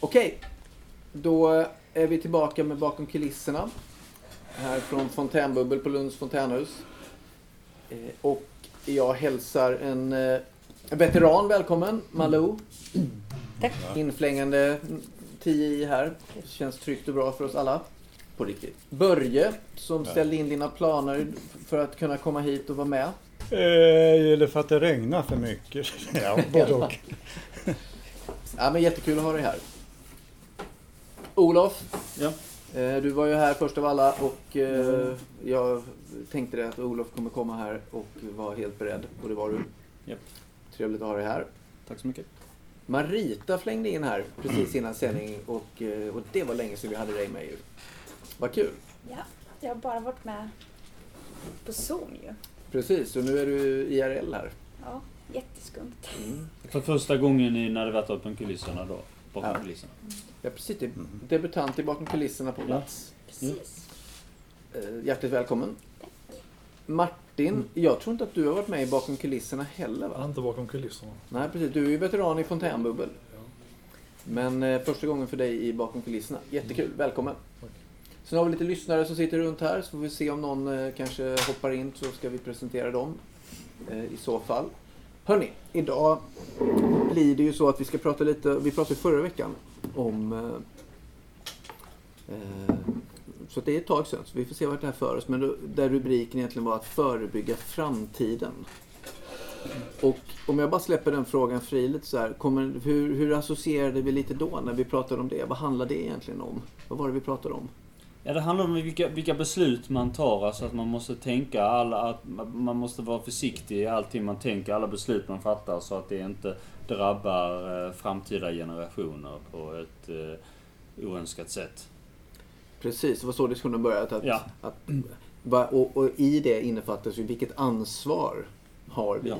Okej, då är vi tillbaka med bakom kulisserna. Här från Fontänbubbel på Lunds fontänhus. Eh, och jag hälsar en eh, veteran välkommen, Malou. Tack. Inflängande 10 i här. Känns tryggt och bra för oss alla. På riktigt. Börje, som ställde in dina planer för att kunna komma hit och vara med. Eh, eller för att det regnar för mycket. ja, både och. Ja, men jättekul att ha dig här. Olof, Ja. eh, du var ju här först av alla och eh, jag tänkte det att Olof kommer komma här och var helt beredd. Och det var du. Japp. Trevligt att ha dig här. Tack så mycket. Marita flängde in här precis innan sändning och, eh, och det var länge sedan vi hade dig med ju. Vad kul! Ja, jag har bara varit med på Zoom ju. Precis, och nu är du IRL här. Ja, jätteskumt. Mm. För första gången i när det varit bakom kulisserna då. Bakom Ja. kulisserna. Ja, precis. Det är debutant i bakom kulisserna på plats. Precis. Eh, Hjärtligt välkommen. Martin, jag tror inte att du har varit med i bakom kulisserna heller Jag är va? inte bakom kulisserna. Nej precis, du är ju veteran i Fontänbubbel. Ja. Men eh, första gången för dig i bakom kulisserna. Jättekul, välkommen. Tack. Sen har vi lite lyssnare som sitter runt här så får vi se om någon eh, kanske hoppar in så ska vi presentera dem eh, i så fall. Hörni, idag blir det ju så att vi ska prata lite, vi pratade förra veckan om eh, eh, så att det är ett tag sedan, så vi får se vart det här för oss. Men då, där rubriken egentligen var att förebygga framtiden. Och om jag bara släpper den frågan fri lite så här. Kommer, hur, hur associerade vi lite då när vi pratade om det? Vad handlade det egentligen om? Vad var det vi pratade om? Ja, det handlar om vilka, vilka beslut man tar. Alltså att man måste tänka alla, att man måste vara försiktig i allting man tänker, alla beslut man fattar så att det inte drabbar eh, framtida generationer på ett eh, oönskat sätt. Precis, det var så diskussionen började. Att, Ja. att, och, och i det innefattas ju vilket ansvar har vi Ja.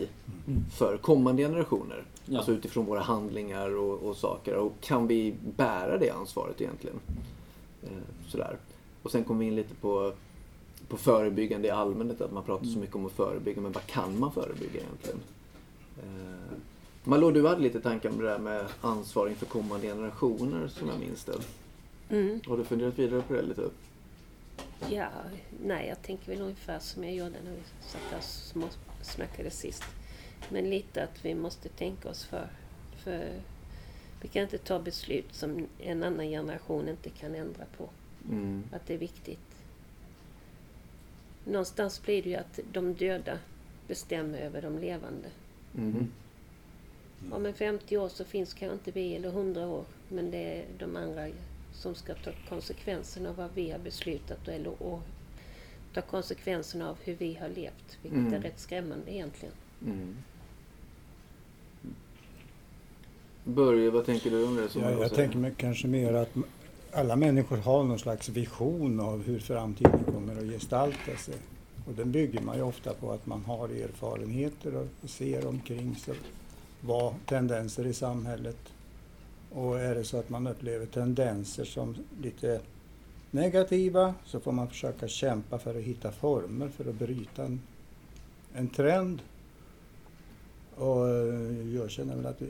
för kommande generationer. Ja. Alltså utifrån våra handlingar och, och saker. Och kan vi bära det ansvaret egentligen? Eh, sådär. Och sen kommer vi in lite på, på förebyggande i allmänhet. Att man pratar så mycket om att förebygga. Men vad kan man förebygga egentligen? Eh, Malou, du hade lite tankar om det där med ansvar inför kommande generationer som jag minns det. Mm. Har du funderat vidare på det lite? Ja, nej, jag tänker väl ungefär som jag gjorde när vi satt där och snackade sist. Men lite att vi måste tänka oss för. För vi kan inte ta beslut som en annan generation inte kan ändra på. Mm. Att det är viktigt. Någonstans blir det ju att de döda bestämmer över de levande. Mm. Om en 50 år så finns kanske inte vi, eller 100 år. Men det är de andra som ska ta konsekvenserna av vad vi har beslutat eller och ta konsekvenserna av hur vi har levt. Vilket Mm. är rätt skrämmande egentligen. Mm. Börje, vad tänker du om det? Som Ja, jag tänker mig kanske mer att alla människor har någon slags vision av hur framtiden kommer att gestalta sig. Och den bygger man ju ofta på att man har erfarenheter och ser omkring sig vad tendenser i samhället. Och är det så att man upplever tendenser som lite negativa så får man försöka kämpa för att hitta former för att bryta en, en trend. Och eh, jag känner väl att vi,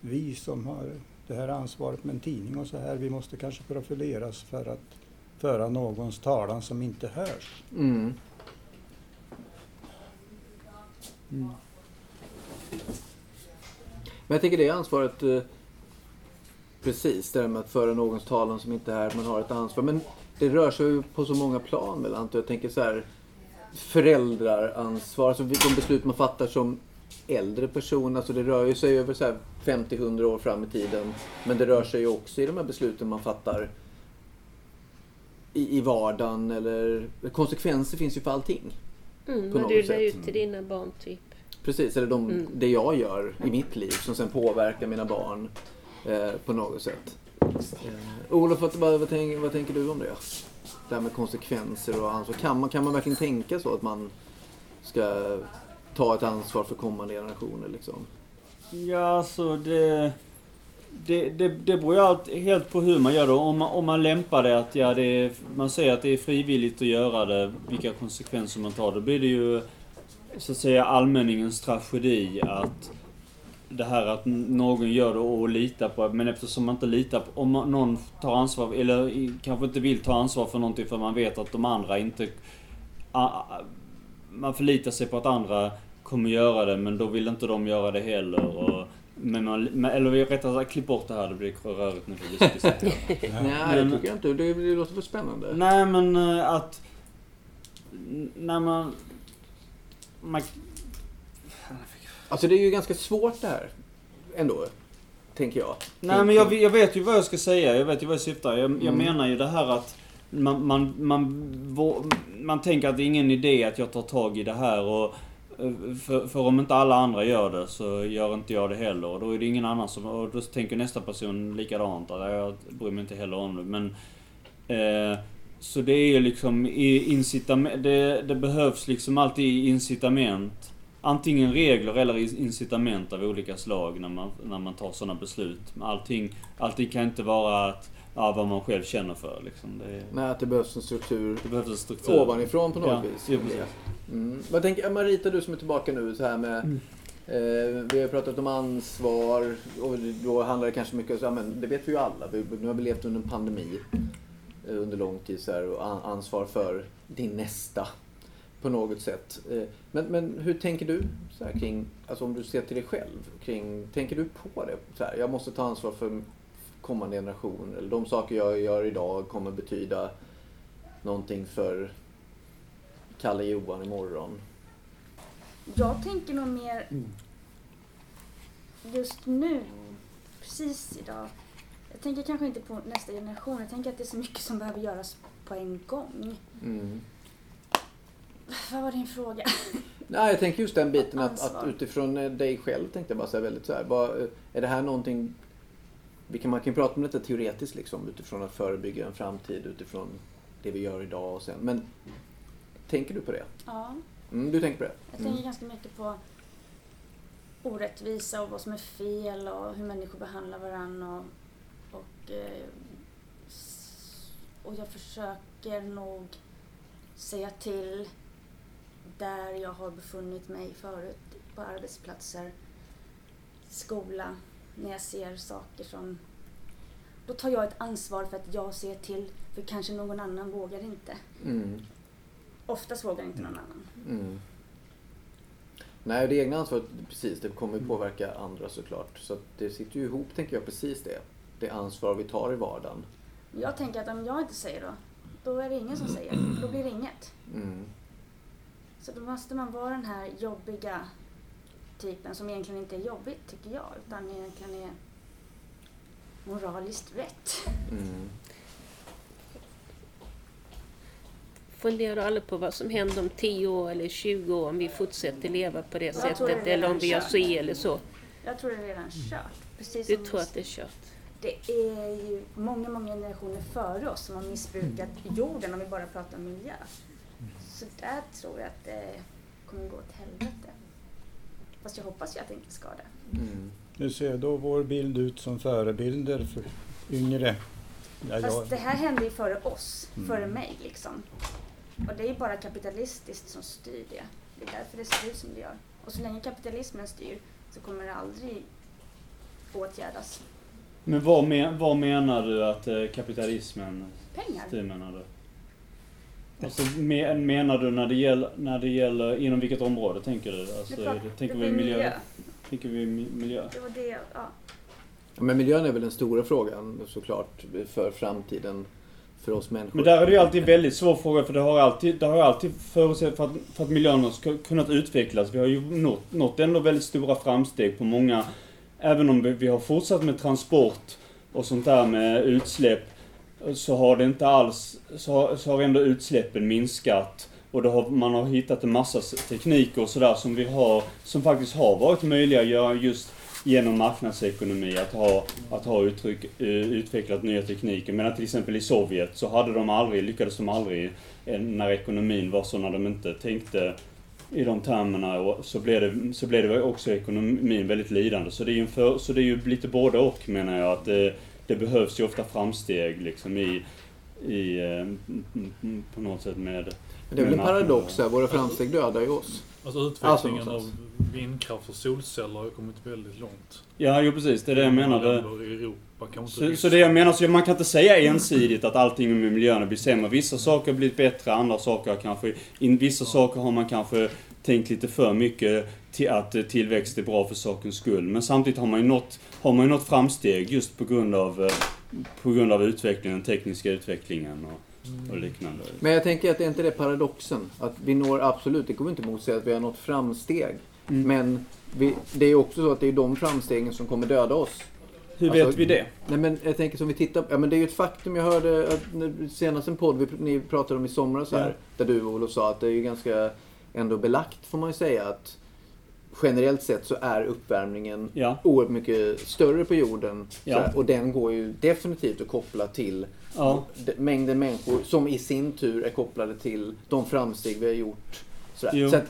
vi som har det här ansvaret med en tidning och så här, vi måste kanske profileras för att föra någons talan som inte hörs. Mm. mm. Men jag tänker det ansvaret, eh, precis, det där med att föra någons talan som inte är här, man har ett ansvar. Men det rör sig ju på så många plan väl, antar. Jag tänker så här, föräldraransvar, alltså de beslut man fattar som äldre person, alltså det rör ju sig över så här 50-100 år fram i tiden. Men det rör sig ju också i de här besluten man fattar i, i vardagen eller konsekvenser finns ju för allting. Mm, På något du sätt. ut till dina barn typ. Precis, eller de, Mm. det jag gör i mitt liv som sen påverkar mina barn eh, på något sätt. Eh, Olof, vad, vad, vad, tänker, vad tänker du om det? Det här med konsekvenser och ansvar. Kan man, kan man verkligen tänka så att man ska ta ett ansvar för kommande generationer liksom? Ja, alltså det... Det, det, det beror ju allt, helt på hur man gör det. Om man, om man lämpar det att ja, det är, man säger att det är frivilligt att göra det, vilka konsekvenser man tar, då blir det ju så att säga allmänningens tragedi att det här att någon gör det och litar på Men eftersom man inte litar på... Om någon tar ansvar, eller kanske inte vill ta ansvar för någonting för man vet att de andra inte... Man förlitar sig på att andra kommer göra det men då vill inte de göra det heller. Och, men man, men- eller rättare sagt, klipp bort det här, det blir rörigt nu för vi. Nej, det tycker jag inte. Det, det låter väl spännande. Nej men eh, att... När man... man Alltså det är ju ganska svårt det här. Ändå. Tänker jag. nej men jag, jag vet ju vad jag ska säga, jag vet ju vad jag syftar. Jag, jag Mm. menar ju det här att man, man, man, man tänker att det är ingen idé att jag tar tag i det här och för, för om inte alla andra gör det så gör inte jag det heller. Och då är det ingen annan som... Och då tänker nästa person likadant. att Jag bryr mig inte heller om det. Men... Eh, så det är ju liksom i- incitament... Det, det behövs liksom alltid incitament. Antingen regler eller incitament av olika slag när man, när man tar sådana beslut. Allting, allting kan inte vara att, ja, vad man själv känner för. Liksom. Det, Nej, att det behövs en struktur det behövs en struktur. ovanifrån på något Ja, vis. ja, precis. Mm. Vad tänker Marita, du som är tillbaka nu så här med Mm. eh, Vi har pratat om ansvar och då handlar det kanske mycket om, så här, men det vet vi ju alla. Vi, nu har vi levt under en pandemi eh, under lång tid så här, och an- ansvar för din nästa på något sätt. Eh, men, men hur tänker du så här, kring, alltså om du ser till dig själv, kring, tänker du på det? Så här, jag måste ta ansvar för kommande generationer. Eller de saker jag gör idag kommer betyda någonting för Kalle Johan imorgon. Jag tänker nog mer Mm. just nu, precis idag. Jag tänker kanske inte på nästa generation. Jag tänker att det är så mycket som behöver göras på en gång. Mm. Vad var din fråga? Nej, jag tänker just den biten att, att utifrån eh, dig själv tänkte jag bara säga väldigt så här. Vad, eh, är det här någonting, vi kan, man kan prata om detta teoretiskt liksom utifrån att förebygga en framtid utifrån det vi gör idag och sen. Men tänker du på det? Ja, Mm, du tänker på det? jag Mm. tänker ganska mycket på orättvisa och vad som är fel och hur människor behandlar varandra. Och, och, eh, och jag försöker nog säga till där jag har befunnit mig förut på arbetsplatser, skola, när jag ser saker som... Då tar jag ett ansvar för att jag ser till, för kanske någon annan vågar inte. Mm. Oftast vågar inte någon annan. Mm. Nej, det egna ansvaret, precis, det kommer ju påverka andra såklart. Så det sitter ju ihop, tänker jag, precis det. Det ansvar vi tar i vardagen. Jag tänker att om jag inte säger då, då är det ingen som säger. Då blir det inget. Mm. Så då måste man vara den här jobbiga typen som egentligen inte är jobbigt, tycker jag, utan egentligen är moraliskt rätt. Mm. Funderar du aldrig på vad som händer om 10 år eller 20 år om vi fortsätter leva på det Jag det sättet är eller om vi gör si eller så? Jag tror det är redan kört. Precis Du som tror att det är kört? det är ju många, många generationer före oss som har missbrukat jorden om vi bara pratar om miljö. Så där tror jag att det kommer gå åt helvete. Fast jag hoppas ju att det inte ska det. Mm. Nu ser då vår bild ut som förebilder för yngre. Ja, Fast jag, det här hände ju före oss, Mm. före mig liksom. Och det är ju bara kapitalistiskt som styr det. Det är därför det ser ut som det gör. Och så länge kapitalismen styr så kommer det aldrig åtgärdas. Men vad, men, vad menar du att eh, kapitalismen Pengar. styr menar du? Alltså, me, menar du när det, gäller, när det gäller, inom vilket område tänker du? Alltså, Det pratar- tänker det vi miljö? miljö. Tänker vi mi- miljö? Det var det, ja. Men miljön är väl den stora frågan såklart för framtiden för oss människor. Men där är det ju alltid en väldigt svår fråga för det har alltid, det har alltid förutsett för att, för att miljön har kunnat utvecklas. Vi har ju nått, nått ändå väldigt stora framsteg på många, även om vi, vi har fortsatt med transport och sånt där med utsläpp, så har det inte alls, så har, så har ändå utsläppen minskat. Och då har, man har hittat en massa tekniker och sådär som vi har, som faktiskt har varit möjliga att göra just genom marknadsekonomi att ha, att ha uttryck, eh, utvecklat nya tekniker. Medan till exempel i Sovjet så hade de aldrig, lyckades de aldrig eh, när ekonomin var så när de inte tänkte i de termerna och så blev det, så blev det också ekonomin väldigt lidande. Så det är ju, för, så det är ju lite både och menar jag. Att det, det behövs ju ofta framsteg liksom i, i, eh, på något sätt med... Men det är väl en paradox här, våra framsteg dödar ju oss. Alltså utvecklingen Alltså, av vindkraft och solceller har ju kommit väldigt långt. Ja, jo precis. Det är det jag i Europa, Så, så det jag menar, så man kan inte säga ensidigt att allting med miljön blivit sämre. Vissa saker har blivit bättre, andra saker har kanske... In, vissa saker har man kanske tänkt lite för mycket till att eh, tillväxt är bra för sakens skull. Men samtidigt har man ju nått, har man ju nått framsteg just på grund av, eh, på grund av utvecklingen, den tekniska utvecklingen och, och liknande. Men jag tänker att det är inte det paradoxen. Att vi når absolut, det går inte emot sig att vi har nått framsteg. Mm. Men vi, det är också så att det är de framstegen som kommer döda oss. Hur Alltså- vet vi det? Nej men jag tänker som vi tittar ja men det är ju ett faktum. Jag hörde att när- senast en podd vi, ni pratade om i somras här. Ja. Där du Olof sa att det är ju ganska ändå belagt får man ju säga att generellt sett så är uppvärmningen Ja. oerhört mycket större på jorden. Ja. Sådär. Och den går ju definitivt att koppla till Ja. mängden människor som i sin tur är kopplade till de framsteg vi har gjort. Så att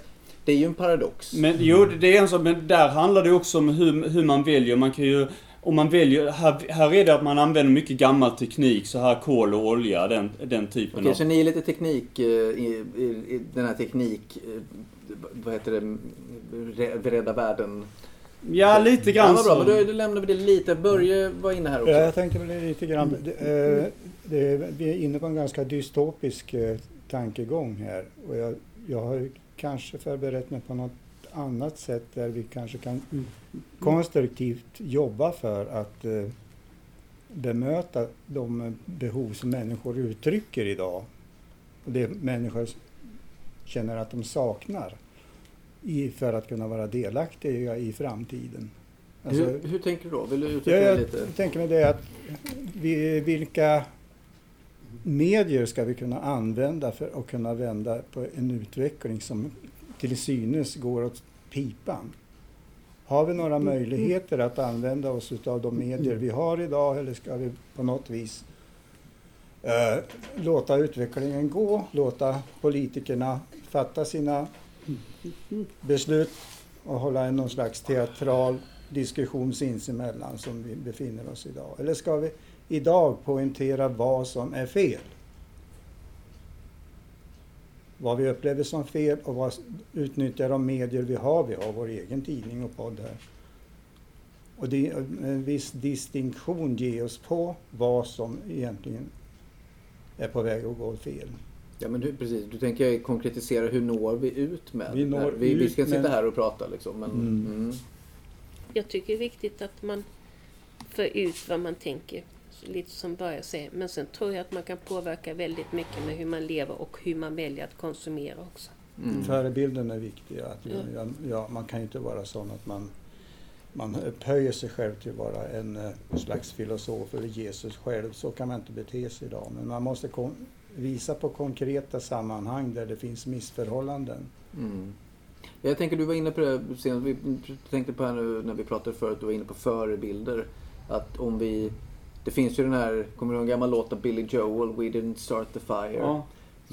det är ju en paradox. Men jo, det är en sak, men där handlar det också om hur, hur man väljer. Man kan ju, om man väljer, här, här är det att man använder mycket gammal teknik, så här kol och olja, den, den typen Okej, av... så ni är lite teknik eh, i, i, i den här teknik... eh, Vad heter det? Rädda världen. Ja, lite Ja, grann vad bra, men så. då, då lämnar vi det lite. Börje var inne här också. Ja, jag tänkte väl lite grann, det, eh, det, vi är inne på en ganska dystopisk tankegång här. Och jag, jag har ju kanske förberett mig på något annat sätt där vi kanske kan konstruktivt jobba för att eh, bemöta de behov som människor uttrycker idag. Och det människor känner att de saknar i, för att kunna vara delaktiga i framtiden. Alltså- hur, hur tänker du då? Vill du utveckla jag lite? tänker mig det att vi, vilka medier ska vi kunna använda för att kunna vända på en utveckling som till synes går åt pipan? Har vi några möjligheter att använda oss av de medier vi har idag eller ska vi på något vis eh, låta utvecklingen gå, låta politikerna fatta sina beslut och hålla en någon slags teatral diskussion sinsemellan som vi befinner oss idag? Eller ska vi idag poängtera vad som är fel? Vad vi upplever som fel och vad utnyttja de medier vi har. Vi har vår egen tidning och podd här. Och det är en viss distinktion ge oss på vad som egentligen är på väg att gå fel. Ja, men hur, precis. Du tänker konkretisera, hur når vi ut med Vi når vi, vi ut, ska sitta men- här och prata liksom. Men, Mm. mm. Jag tycker det är viktigt att man för ut vad man tänker, lite som Börje säger. Men sen tror jag att man kan påverka väldigt mycket med hur man lever och hur man väljer att konsumera också. Mm. Förebilden är viktig. Att ja, ja, man kan ju inte vara sån att man, man upphöjer sig själv till att vara en eh, slags filosof eller Jesus själv. Så kan man inte bete sig idag. Men man måste kon- visa på konkreta sammanhang där det finns missförhållanden. Mm. Jag tänker du var inne på det senast, vi tänkte på här nu när vi pratade förut, du var inne på förebilder. Att om vi, det finns ju den här, kommer du ihåg en gammal låt av Billy Joel, We didn't start the fire? Ja.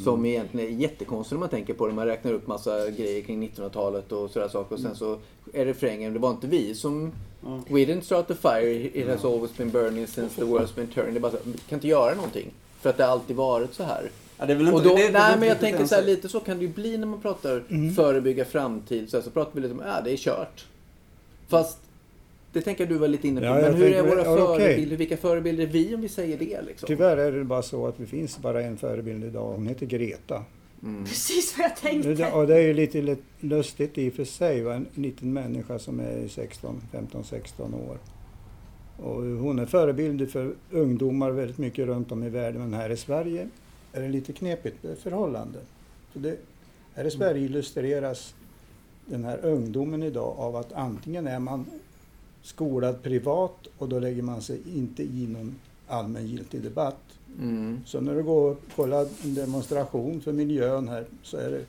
Som egentligen är jättekonstig när man tänker på det. Man räknar upp massa grejer kring 1900-talet och sådana saker. Och sen så är refrängen, det var inte vi som Ja. We didn't start the fire, it has always been burning since the world's been turning. Det är bara så, vi kan inte göra någonting. För att det har alltid varit så här. Ja, det är väl inte, Och då, det, det nej men jag tänker så här, lite så kan det ju bli när man pratar Mm. förebygga framtid. Så, här, så pratar vi lite om, ja det är kört. Fast, det tänker du var lite inne på. Ja, men hur är våra förebilder? Vilka förebilder är vi om vi säger det liksom? Tyvärr är det bara så att det finns bara en förebild idag. Hon heter Greta. Mm. Precis vad jag tänkte. Det- Och det är ju lite lustigt i och för sig. Va? En liten människa som är 16, 15-16 år. Och hon är förebild för ungdomar väldigt mycket runt om i världen. Men här i Sverige är det lite knepigt förhållande. För det, här i Sverige illustreras den här ungdomen idag av att antingen är man skolad privat och då lägger man sig inte i någon allmängiltig debatt. Mm. Så när du går och kollar en demonstration för miljön här så är det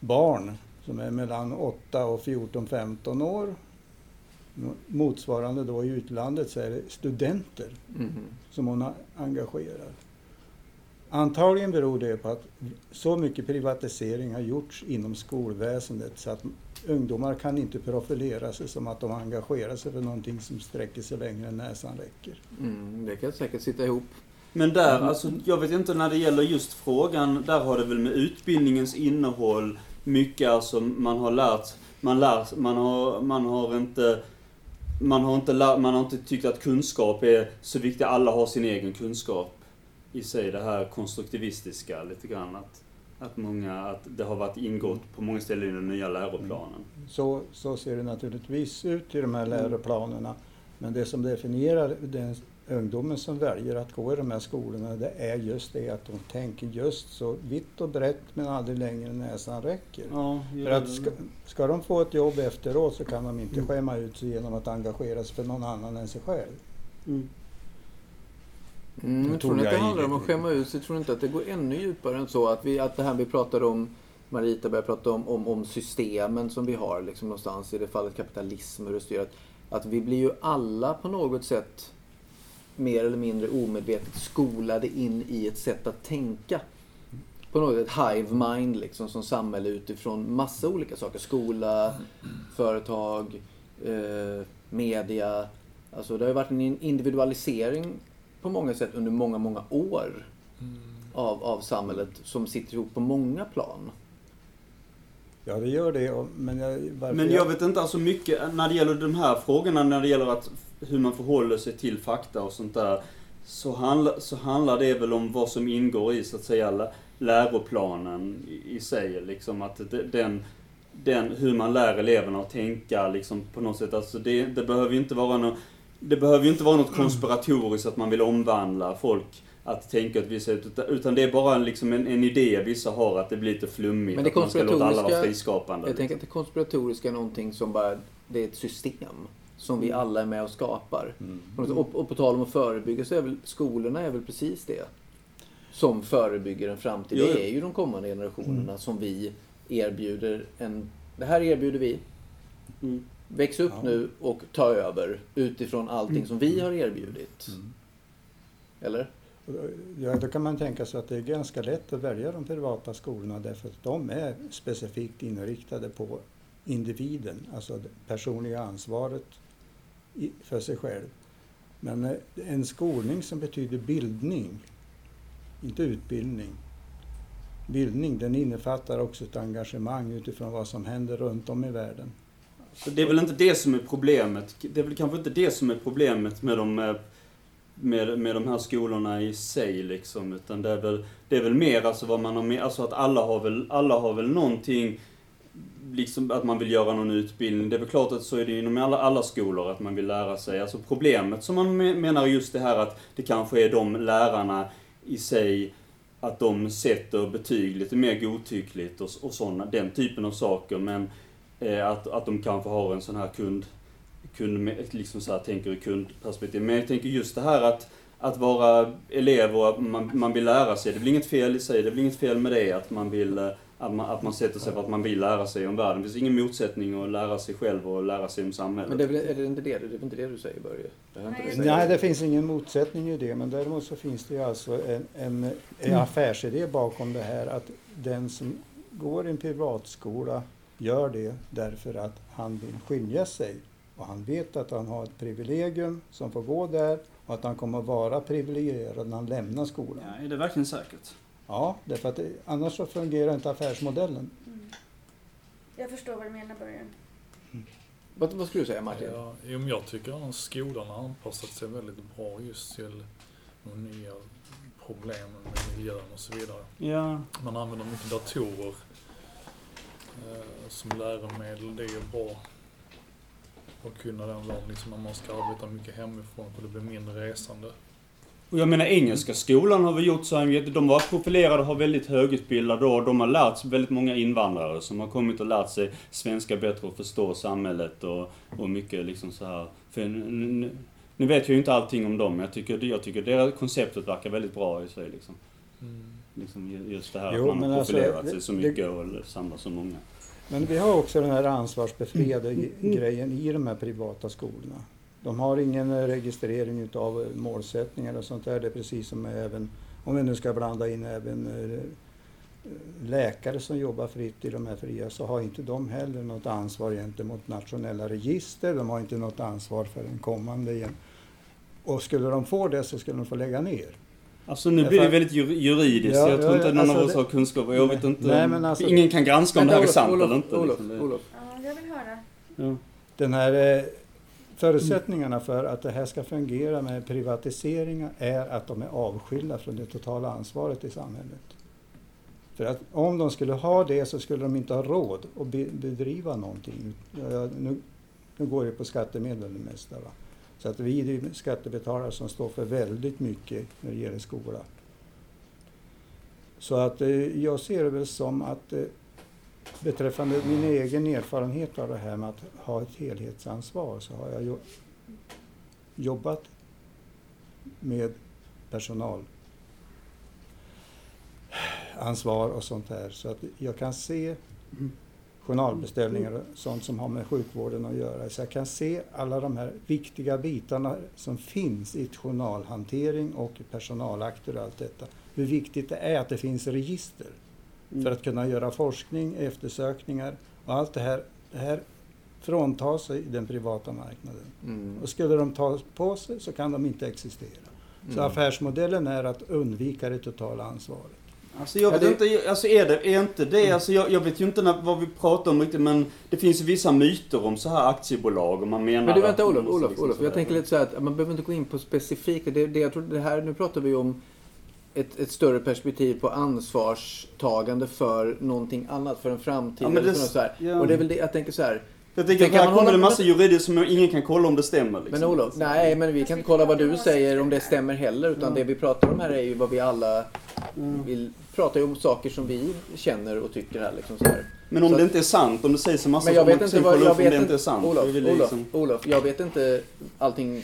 barn som är mellan 8 och 14-15 år. Motsvarande då i utlandet så är det studenter Mm. som hon engagerar. Antagligen beror det på att så mycket privatisering har gjorts inom skolväsendet så att ungdomar kan inte profilera sig som att de engagerar sig för någonting som sträcker sig längre än näsan räcker. Mm. Det kan säkert sitta ihop. Men där, alltså jag vet inte när det gäller just frågan, där har det väl med utbildningens innehåll mycket alltså man har lärt, man lär, man har, man har inte man har, inte lär, man har inte tyckt att kunskap är så viktigt. Alla har sin egen kunskap i sig. Det här konstruktivistiska lite grann. Att, att, många, att det har varit ingått på många ställen i den nya läroplanen. Så, så ser det naturligtvis ut i de här läroplanerna. Men det som definierar den ungdomen som väljer att gå i de här skolorna, det är just det att de tänker just så vitt och brett men aldrig längre än näsan räcker. Ja, För att ska, ska de få ett jobb efteråt så kan de inte skämma ut sig genom att engagera sig för någon annan än sig själv. Mm. Mm, jag tror inte att det handlar om att skämma ut sig. Tror inte att det går ännu djupare än så. Att, vi, att det här vi pratade om, Marita började prata om, om, om systemen som vi har liksom någonstans, i det fallet kapitalism, det styr. Att, att vi blir ju alla på något sätt mer eller mindre omedvetet skolade in i ett sätt att tänka. På något sätt hive mind liksom som samhälle utifrån massa olika saker. Skola, företag, eh, media. Alltså det har ju varit en individualisering på många sätt under många, många år av, av samhället som sitter ihop på många plan. Ja, det gör det. Men jag, Men jag vet inte, alltså mycket när det gäller de här frågorna, när det gäller att, hur man förhåller sig till fakta och sånt där. Så, handla, så handlar det väl om vad som ingår i, så att säga, lä- läroplanen i, i sig. Liksom att den, den, hur man lär eleverna att tänka liksom på något sätt. Alltså det, det behöver ju inte vara något, det behöver ju inte vara något konspiratoriskt att man vill omvandla folk att tänka ett visst sätt. utan- Utan det är bara liksom en, en idé vissa har att det blir lite flummigt. Men det att man ska låta alla vara konspiratoriska- friskapande. Jag tänker att det konspiratoriska är någonting som bara, det är ett system som vi alla är med och skapar. Mm. Och, och på tal om att förebygga så är väl skolorna är väl precis det. Som förebygger en framtid. Jo, jo. Det är ju de kommande generationerna som vi erbjuder en... Det här erbjuder vi. Mm. Väx upp Ja. nu och ta över utifrån allting som vi har erbjudit. Mm. Eller? Ja, då kan man tänka sig att det är ganska lätt att välja de privata skolorna därför att de är specifikt inriktade på individen, alltså det personliga ansvaret för sig själv. Men eh, en skolning som betyder bildning, inte utbildning. Bildning, den innefattar också ett engagemang utifrån vad som händer runt om i världen. Så det är väl inte det som är problemet. Det är väl kanske inte det som är problemet med de, eh, med, med de här skolorna i sig liksom. Utan det är väl, det är väl mer alltså vad man har med, alltså att alla har väl, alla har väl någonting, liksom att man vill göra någon utbildning. Det är väl klart att så är det inom alla, alla skolor, att man vill lära sig. Alltså problemet som man menar är just det här att det kanske är de lärarna i sig att de sätter betyg lite mer godtyckligt och, och sådana, den typen av saker. Men att, att de kanske har en sån här kund, kund liksom så här, tänker i kundperspektiv. Men jag tänker just det här att, att vara elev och att man, man vill lära sig. Det blir inget fel i sig, det blir inget fel med det. Att man vill eh, att man, att man sätter sig för att man vill lära sig om världen. Det finns ingen motsättning att lära sig själv och lära sig om samhället. Men det är, väl, är det inte det, det är väl inte det du säger Börje? Det är inte det Nej. säger. Nej, det finns ingen motsättning i det, men däremot så finns det ju alltså en, en, en affärsidé bakom det här att den som går i en privatskola gör det därför att han vill skilja sig och han vet att han har ett privilegium som får gå där och att han kommer att vara privilegierad när han lämnar skolan. Ja, är det verkligen säkert? Ja, därför att det, annars så fungerar inte affärsmodellen. Mm. Jag förstår vad du menar Börje. Vad, vad skulle du säga Martin? Ja, jag tycker att skolan har anpassat sig väldigt bra just till de nya problemen med miljön och så vidare. Ja. Man använder mycket datorer som läromedel. Det är ju bra att kunna den världen liksom när man ska arbeta mycket hemifrån för det blir mindre resande. Och jag menar engelska skolan har vi gjort så här, de var profilerade och har väldigt högutbildade och de har lärt sig väldigt många invandrare som har kommit och lärt sig svenska bättre och förstå samhället och, och mycket liksom så här. För nu vet jag ju inte allting om dem, men jag tycker, jag tycker det konceptet verkar väldigt bra i sig liksom. Liksom ju- just det här Jo, att man har alltså, profilerat det- sig så det- mycket och samlat så många. Men vi har också den här ansvarsbefriade grejen i de här privata skolorna. De har ingen eh, registrering utav eh, målsättningar och sånt där. Det är precis som även, om vi nu ska blanda in även eh, läkare som jobbar fritt i de här fria, så har inte de heller något ansvar gentemot nationella register. De har inte något ansvar för en kommande. gen- Och skulle de få det så skulle de få lägga ner. Alltså nu blir det väldigt jur- juridiskt. Ja, jag tror ja, inte ja, någon alltså av oss det- har kunskap. Jag vet inte. Nej, men alltså- Ingen kan granska om det här är Olof, sant Olof, eller inte. Olof, liksom. Olof, Ja, jag vill höra. Ja. Den här eh, förutsättningarna för att det här ska fungera med privatiseringar är att de är avskilda från det totala ansvaret i samhället. För att om de skulle ha det så skulle de inte ha råd att be, bedriva någonting. Ja, ja, nu, nu går det på skattemedel det mesta. Va? Så att vi är skattebetalare som står för väldigt mycket när det gäller skola. Så att eh, jag ser det väl som att eh, beträffande min egen erfarenhet av det här med att ha ett helhetsansvar så har jag jobbat med personal ansvar och sånt här. Så att jag kan se mm, journalbeställningar och sånt som har med sjukvården att göra. Så jag kan se alla de här viktiga bitarna som finns i journalhantering och i personalakter och allt detta. Hur viktigt det är att det finns register för att kunna göra forskning, eftersökningar och allt det här. Det här fråntas sig den privata marknaden. Mm. Och skulle de ta på sig så kan de inte existera. Så Mm. affärsmodellen är att undvika det totala ansvaret. Alltså jag vet Ja, det- inte, alltså är det, är inte det, alltså jag, jag vet ju inte när, vad vi pratar om riktigt men det finns ju vissa myter om så här aktiebolag och man menar Men du vänta Olof, Olof, liksom Olof. Jag tänker lite så här att man behöver inte gå in på specifika. Det, det, jag tror det här, nu pratar vi om ett, ett större perspektiv på ansvarstagande för någonting annat, för en framtid. Ja, det- så här. ja. Och det är väl det, jag tänker så här. Jag tänker att här kommer hålla på massa juridiskt som ingen kan kolla om det stämmer. Liksom. Men Olof, nej men vi kan inte kolla vad du säger om det stämmer heller. Utan det vi pratar om här är ju vad vi alla vill. pratar ju om saker som vi känner och tycker här liksom så här. Men om Så det att- inte är sant, om det sägs en massa Men jag vet man inte vad, jag upp om vet det inte inte, är sant. Olof, Olof, liksom- Olof, jag vet inte allting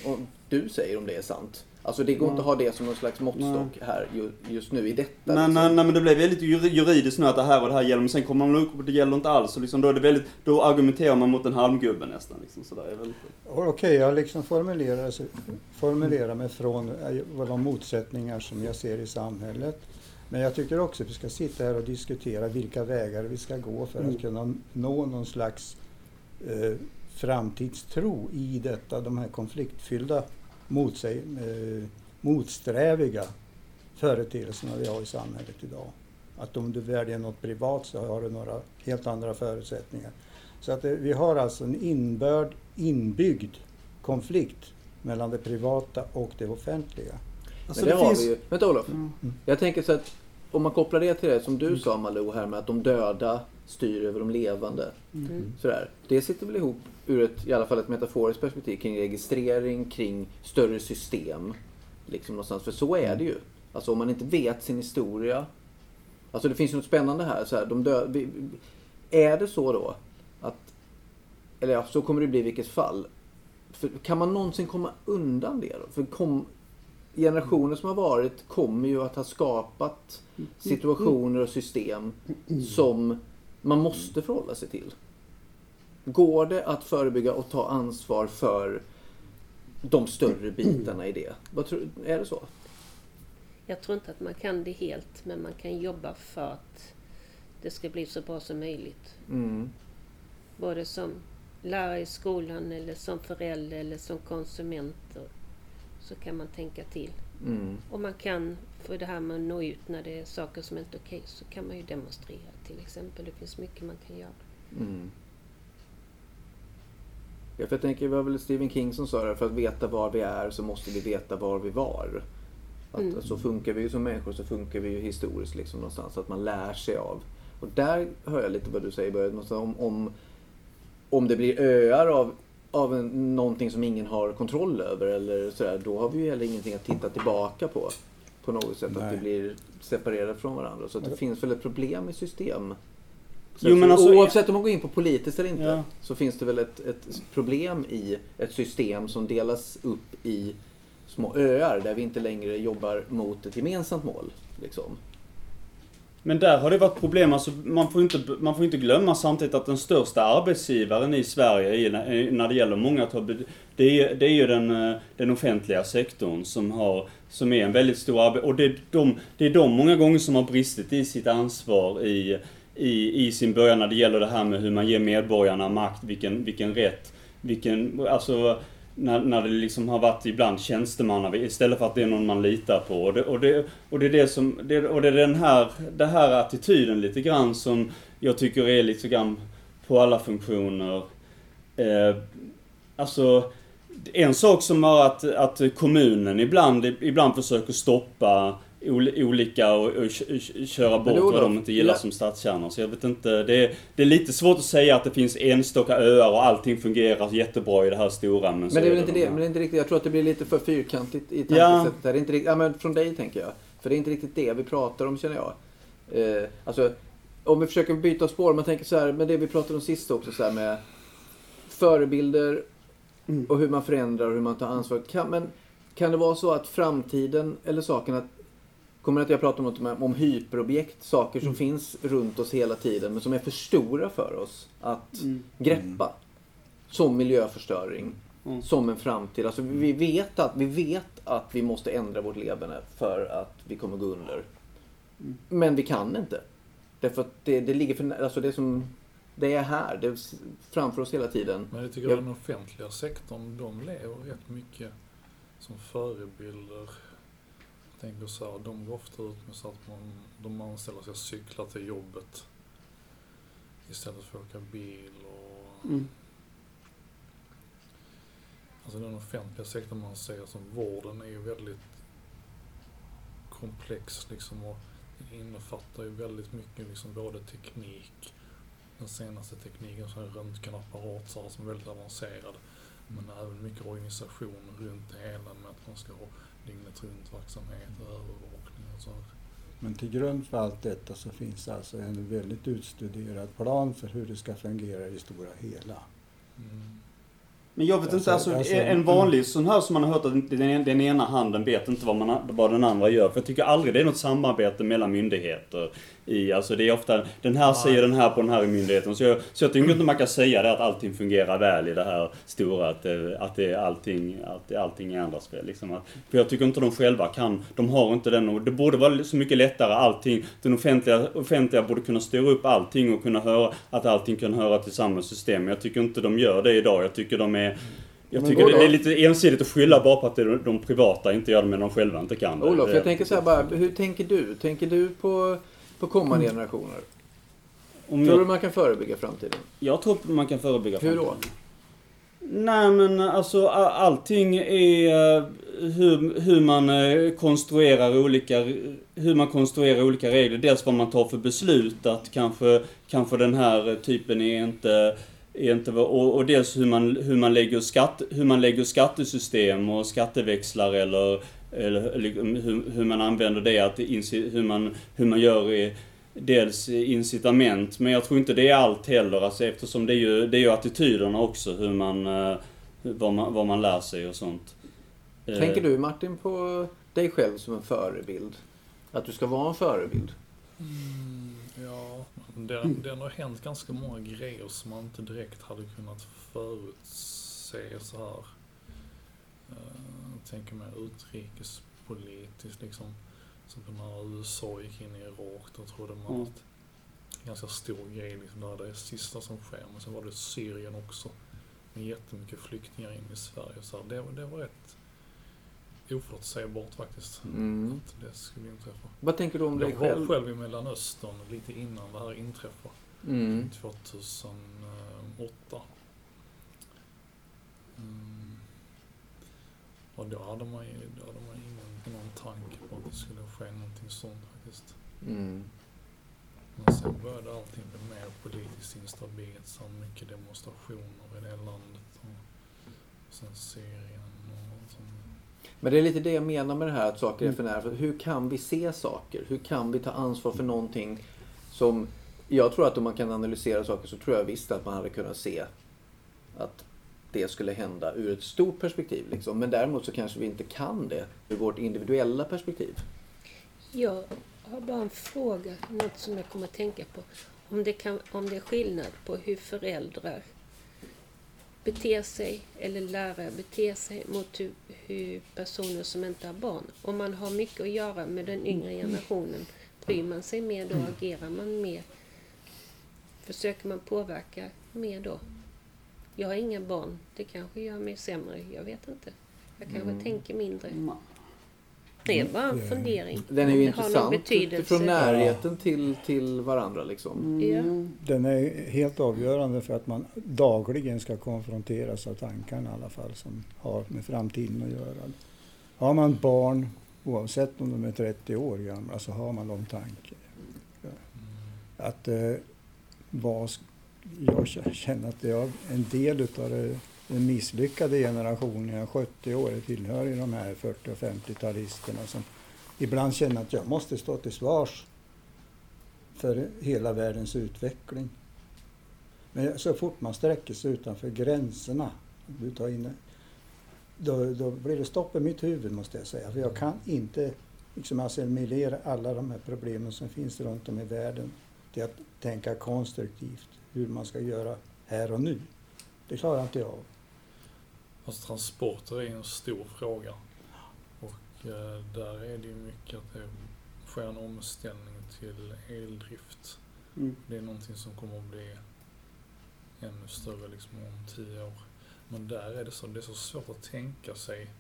du säger om det är sant. Alltså det går inte att ha det som någon slags måttstock här ju, just nu i detta. Nej, liksom. nej, nej, men det blev väldigt jur- juridiskt nu att det här och det här gäller, men sen kommer man upp och det gäller inte alls. Och liksom, då, är det väldigt, då argumenterar man mot en halmgubbe nästan. Liksom, sådär. Vet. Och Okej, jag liksom formulerar, formulerar mig från eh, vad de motsättningar som jag ser i samhället. Men jag tycker också att vi ska sitta här och diskutera vilka vägar vi ska gå för att kunna nå någon slags eh, framtidstro i detta, de här konfliktfyllda, motsäg, eh, motsträviga företeelserna vi har i samhället idag. Att om du väljer något privat så har du några helt andra förutsättningar. Så att det, vi har alltså en inbörd, inbyggd konflikt mellan det privata och det offentliga. Alltså, Men det, det har finns... vi ju. Vänta Olof. Mm. Jag tänker så att om man kopplar det till det som du sa Malou här med att de döda styr över de levande. Mm. Sådär. Det sitter väl ihop ur ett, i alla fall ett metaforiskt perspektiv kring registrering, kring större system. Liksom någonstans. För så är det ju. Alltså om man inte vet sin historia. Alltså det finns ju något spännande här. Så här de dö, vi- vi- är det så då att, eller ja, så kommer det bli i vilket fall. För kan man någonsin komma undan det då? För kom, generationer som har varit kommer ju att ha skapat situationer och system som man måste förhålla sig till. Går det att förebygga och ta ansvar för de större bitarna i det? Vad tror, är det så? Jag tror inte att man kan det helt, men man kan jobba för att det ska bli så bra som möjligt. Mm. Både som lärare i skolan eller som förälder eller som konsument. Så kan man tänka till. Mm. Och man kan, för det här med att nå ut när det är saker som inte är okej, så kan man ju demonstrera till exempel. Det finns mycket man kan göra. Mm. Ja, för jag tänker, det var väl Stephen King som sa det, för att veta var vi är så måste vi veta var vi var. Att, Mm. Så funkar vi ju som människor, så funkar vi ju historiskt liksom någonstans. Att man lär sig av. Och där hör jag lite vad du säger i början, om, om, om det blir öar av, av en, någonting som ingen har kontroll över eller sådär, då har vi ju heller ingenting att titta tillbaka på. På något sätt, att Nej. vi blir separerade från varandra. Så att det finns väl ett problem i system. Så Jo, men alltså- oavsett om man går in på politiskt eller inte Ja. så finns det väl ett, ett problem i ett system som delas upp i små öar där vi inte längre jobbar mot ett gemensamt mål. Liksom. Men där har det varit problem. Alltså, man, får inte, man får inte glömma samtidigt att den största arbetsgivaren i Sverige när det gäller många det är, det är ju den, eh, den offentliga sektorn som, har, som är en väldigt stor arbetsgivare. Och det är, de, det är de många gånger som har bristit i sitt ansvar i, i, i sin början när det gäller det här med hur man ger medborgarna makt, vilken, vilken rätt, vilken, alltså när, när det liksom har varit ibland tjänstemanna istället för att det är någon man litar på. Och det, och det, och det är det som, det, och det är den här, den här attityden lite grann som jag tycker är lite grann på alla funktioner. Eh, alltså, en sak som är att, att kommunen ibland, ibland försöker stoppa olika och, och köra bort vad de inte gillar som stadskärnor. Så jag vet inte. Det är, det är lite svårt att säga att det finns enstaka öar och allting fungerar jättebra i det här stora. Men, men det är väl inte det, men det är inte riktigt. Jag tror att det blir lite för fyrkantigt i tankesättet. Ja. Det är inte riktigt, ja men från dig tänker jag. För det är inte riktigt det vi pratar om känner jag. Eh, alltså, om vi försöker byta spår. Man tänker så här, med det vi pratade om sist också så här med förebilder mm. och hur man förändrar och hur man tar ansvar. Kan, men kan det vara så att framtiden eller saken att Kommer att jag pratar om, om hyperobjekt, saker som mm. finns runt oss hela tiden men som är för stora för oss att mm. greppa. Som miljöförstöring, mm. som en framtid. Alltså vi vet, att, vi vet att vi måste ändra vårt leverne för att vi kommer gå under. Mm. Men vi kan inte. Därför att det, det ligger för alltså det som det är här, det är framför oss hela tiden. Men jag tycker jag, den offentliga sektorn, de lever rätt mycket som förebilder tänker så här, de går ofta ut med så att man, de anställda ska cykla till jobbet istället för att åka bil och... Mm. Alltså den offentliga sektorn man ser som vården är ju väldigt komplex liksom och innefattar ju väldigt mycket liksom både teknik, den senaste tekniken som är röntgenapparat som är väldigt avancerad. Men även mycket organisation runt det hela med att man ska ha dygnet runt verksamhet och övervakning och så. Men till grund för allt detta så finns alltså en väldigt utstuderad plan för hur det ska fungera i det stora hela. Mm. Men jag vet alltså, inte, alltså, alltså, en vanlig sån här som man har hört att den, den ena handen vet inte vad, man, vad den andra gör. För jag tycker aldrig det är något samarbete mellan myndigheter. I, alltså det är ofta, den här säger den här på den här myndigheten. Så jag, så jag tycker inte man kan säga det att allting fungerar väl i det här stora. Att, att det är allting, att allting är andras fel. Liksom. För jag tycker inte de själva kan, de har inte den. Det borde vara så mycket lättare allting. Den offentliga, offentliga borde kunna styra upp allting och kunna höra att allting kan höra till samma system. Men jag tycker inte de gör det idag. Jag tycker de är jag tycker det är lite ensidigt att skylla bara på att de privata inte gör det men de själva inte kan det. Olof, jag tänker så här bara, hur tänker du? Tänker du på på kommande mm. generationer? Om tror jag... du man kan förebygga framtiden? Jag tror man kan förebygga framtiden. Hur då? Nej men alltså allting är eh, hur, hur man eh, konstruerar olika hur man konstruerar olika regler. Dels vad man tar för beslut att kanske, kanske den här typen är inte är inte, och, och dels hur man, hur, man lägger skatt, hur man lägger skattesystem och skatteväxlar eller eller hur, hur man använder det, att hur, man, hur man gör i, dels incitament, men jag tror inte det är allt heller, alltså, eftersom det är ju, det är ju attityderna också, hur man, eh, vad man, vad man lär sig och sånt. Eh. Tänker du Martin på dig själv som en förebild? Att du ska vara en förebild? Mm, ja, det, det har hänt ganska många grejer som man inte direkt hade kunnat förutse så här tänker mig utrikespolitiskt liksom. Som när USA gick in i Irak, då trodde man mm. att ganska stor grej liksom, det är sista som sker. Men sen var det Syrien också. Med jättemycket flyktingar in i Sverige. Så här, det, det var rätt oförutsägbart faktiskt. Mm. Att det skulle inträffa. Vad tänker du om dig själv? Jag var själv i Mellanöstern lite innan det här inträffade. Mm. 2008. Mm. Och då hade man ju, då hade man ingen, någon tanke på att det skulle ske någonting sånt faktiskt. Mm. Men sen började allting bli mer politiskt instabilt. Så mycket demonstrationer i det landet. Och sen Syrien och sånt. Men det är lite det jag menar med det här att saker är för nära. För hur kan vi se saker? Hur kan vi ta ansvar för någonting som... Jag tror att om man kan analysera saker så tror jag visst att man hade kunnat se att det skulle hända ur ett stort perspektiv. Liksom. Men däremot så kanske vi inte kan det ur vårt individuella perspektiv. Jag har bara en fråga, något som jag kommer att tänka på. Om det, kan, om det är skillnad på hur föräldrar beter sig eller lärare beter sig mot hur, hur, personer som inte har barn. Om man har mycket att göra med den yngre generationen, bryr man sig mer då? Agerar man mer? Försöker man påverka mer då? Jag har inga barn. Det kanske gör mig sämre. Jag vet inte. Jag kanske Mm. tänker mindre. Nej. Det är bara en fundering. Den är ju intressant utifrån närheten till, till varandra liksom. Ja. Den är helt avgörande för att man dagligen ska konfronteras av tankarna i alla fall som har med framtiden att göra. Har man barn, oavsett om de är 30 år gamla, så har man de tankar. Att eh, vad, jag känner att jag är en del utav det, den misslyckade generationen, jag är 70 år, tillhör ju de här 40 och 50-talisterna som ibland känner att jag måste stå till svars för hela världens utveckling. Men så fort man sträcker sig utanför gränserna, du tar in, då, då blir det stopp i mitt huvud måste jag säga. För jag kan inte liksom assimilera alla de här problemen som finns runt om i världen till att tänka konstruktivt hur man ska göra här och nu. Det klarar inte jag av. Alltså transporter är en stor fråga. Och eh, där är det ju mycket att det sker en omställning till eldrift. Mm. Det är någonting som kommer att bli ännu större liksom om tio år. Men där är det så, det är så svårt att tänka sig.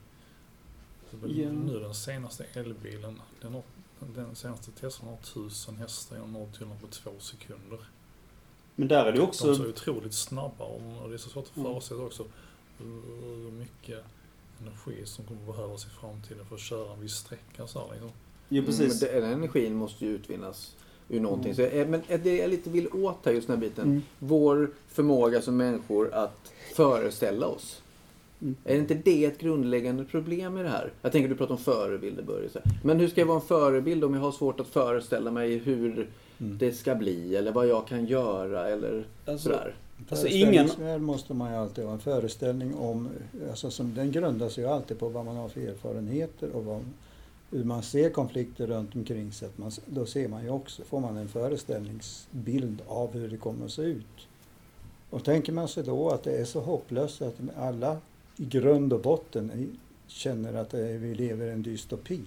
Ja. Nu den senaste elbilen, den, har, den senaste Teslan har 1000 hästar når till på två sekunder. Men där är det De är också... så otroligt snabba och det är så svårt att Mm. förutsätta också hur mycket energi som kommer behövas i framtiden för att köra en viss sträcka så här liksom. Jo, precis. Mm, men den energin måste ju utvinnas ur någonting. Mm. Så, eh, men det jag lite vill åt här just den här biten. Mm. Vår förmåga som människor att föreställa oss. Mm. Är inte det ett grundläggande problem i det här? Jag tänker du pratar om förebilder Börje. Men hur ska jag vara en förebild om jag har svårt att föreställa mig hur Mm. det ska bli eller vad jag kan göra eller Alltså, sådär? Alltså, ingen- måste man ju alltid ha. En föreställning om, alltså som, den grundas ju alltid på vad man har för erfarenheter och vad, hur man ser konflikter runt omkring sig. Att man, då ser man ju också, får man en föreställningsbild av hur det kommer att se ut. Och tänker man sig då att det är så hopplöst att alla i grund och botten känner att är, vi lever i en dystopi.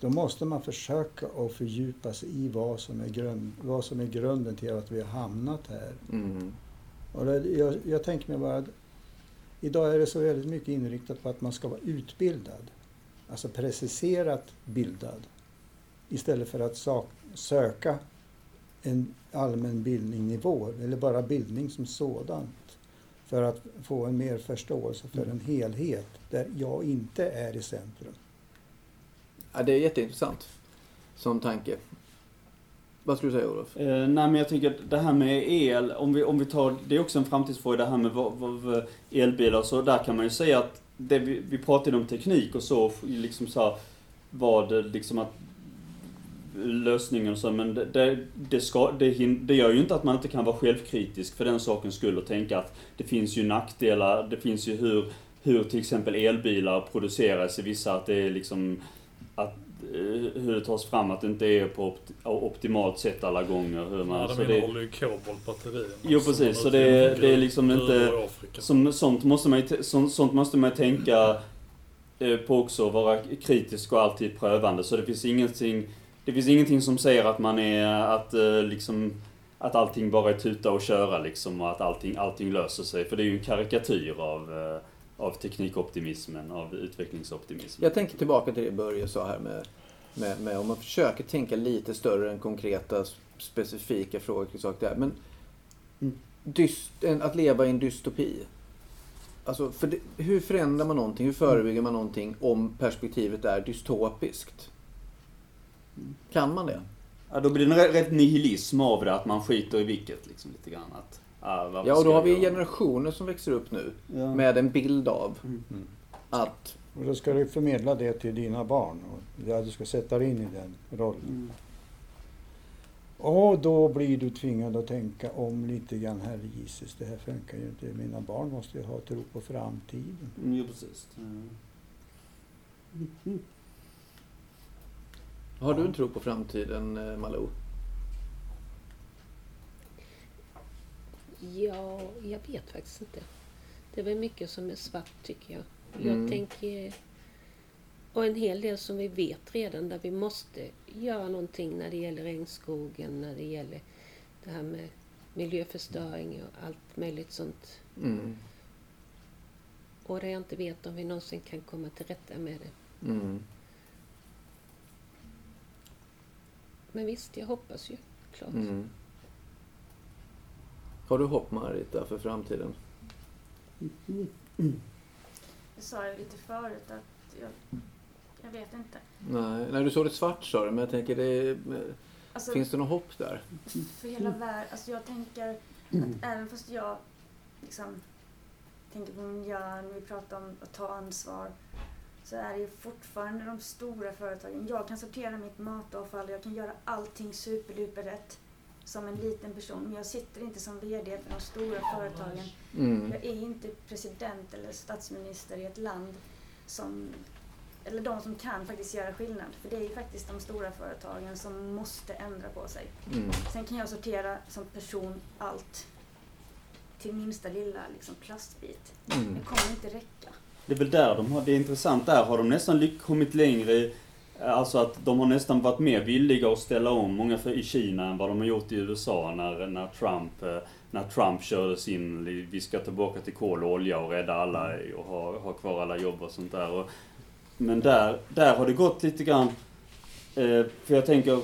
Då måste man försöka att fördjupa sig i vad som är, grund, vad som är grunden till att vi har hamnat här. Mm. Och det, jag, jag tänker mig bara att idag är det så väldigt mycket inriktat på att man ska vara utbildad. Alltså preciserat bildad. Istället för att sak, söka en allmän bildningnivå eller bara bildning som sådant. För att få en mer förståelse för en helhet där jag inte är i centrum. Ja, det är jätteintressant som tanke. Vad skulle du säga Olof? Eh, nej men jag tänker att det här med el, om vi, om vi tar, det är också en framtidsfråga det här med vad, vad, elbilar och så, där kan man ju säga att det vi, vi pratade om teknik och så, liksom så här, vad det liksom att lösningen och så, men det, det, det, ska, det, det gör ju inte att man inte kan vara självkritisk för den sakens skull och tänka att det finns ju nackdelar, det finns ju hur, hur till exempel elbilar produceras i vissa, att det är liksom att eh, hur det tas fram, att det inte är på opt optimalt sätt alla gånger. Hur man, Ja, så de det, innehåller ju koboltbatterier. Jo, precis, så det- det är liksom inte- som, sånt, måste man, ju sånt, sånt måste man ju tänka eh, på också, vara kritisk och alltid prövande. Så det finns ingenting, det finns ingenting som säger att man är, att eh, liksom, att allting bara är tuta och köra liksom och att allting, allting löser sig. För det är ju en karikatyr av, eh, av teknikoptimismen, av utvecklingsoptimismen. Jag tänker tillbaka till det Börje sa här med, med, med om man försöker tänka lite större än konkreta specifika frågor kring saker där. Men Mm. dyst, att leva i en dystopi. Alltså, för det, hur förändrar man någonting? Hur förebygger man någonting om perspektivet är dystopiskt? Kan man det? Ja, då blir det en rätt, nihilism av det, att man skiter i vilket liksom lite grann. Att, ah, Ja, och då har vi generationer som växer upp nu Ja. med en bild av Mm. att Och då ska du förmedla det till dina barn. Och ja, du ska sätta dig in i den rollen. Mm. Och då blir du tvingad att tänka om lite grann. Herre Jesus, det här funkar ju inte. Mina barn måste ju ha tro på framtiden. Mm, jo, precis. Mm. Har du en tro på framtiden, eh, Malou? Ja, jag vet faktiskt inte. Det är väl mycket som är svart tycker jag. Jag Mm. tänker... Och en hel del som vi vet redan där vi måste göra någonting när det gäller regnskogen, när det gäller det här med miljöförstöring och allt möjligt sånt. Mm. Och där jag inte vet om vi någonsin kan komma till rätta med det. Mm. Men visst, jag hoppas ju. Klart. Mm. Har du hopp Marita för framtiden? Mm. Jag sa det lite förut att jag, jag vet inte. Nej, när du såg det svart sa du, men jag tänker det alltså, Finns det något hopp där? För hela världen, alltså jag tänker att även fast jag liksom tänker på miljön, vi pratar om att ta ansvar så är det ju fortfarande de stora företagen. Jag kan sortera mitt matavfall, jag kan göra allting superduper rätt som en liten person. Men jag sitter inte som VD för de stora företagen. Mm. Jag är inte president eller statsminister i ett land som eller de som kan faktiskt göra skillnad. För det är ju faktiskt de stora företagen som måste ändra på sig. Mm. Sen kan jag sortera som person allt till minsta lilla liksom, plastbit. Mm. Det kommer inte räcka. Det är väl där de har, det är intressant, där har de nästan kommit längre Alltså att de har nästan varit mer villiga att ställa om, många för, i Kina, än vad de har gjort i USA när, när, Trump, eh, när Trump körde sin, vi ska tillbaka till kol och olja och rädda alla och ha, ha kvar alla jobb och sånt där. Och, men där, där har det gått lite grann, eh, för jag tänker,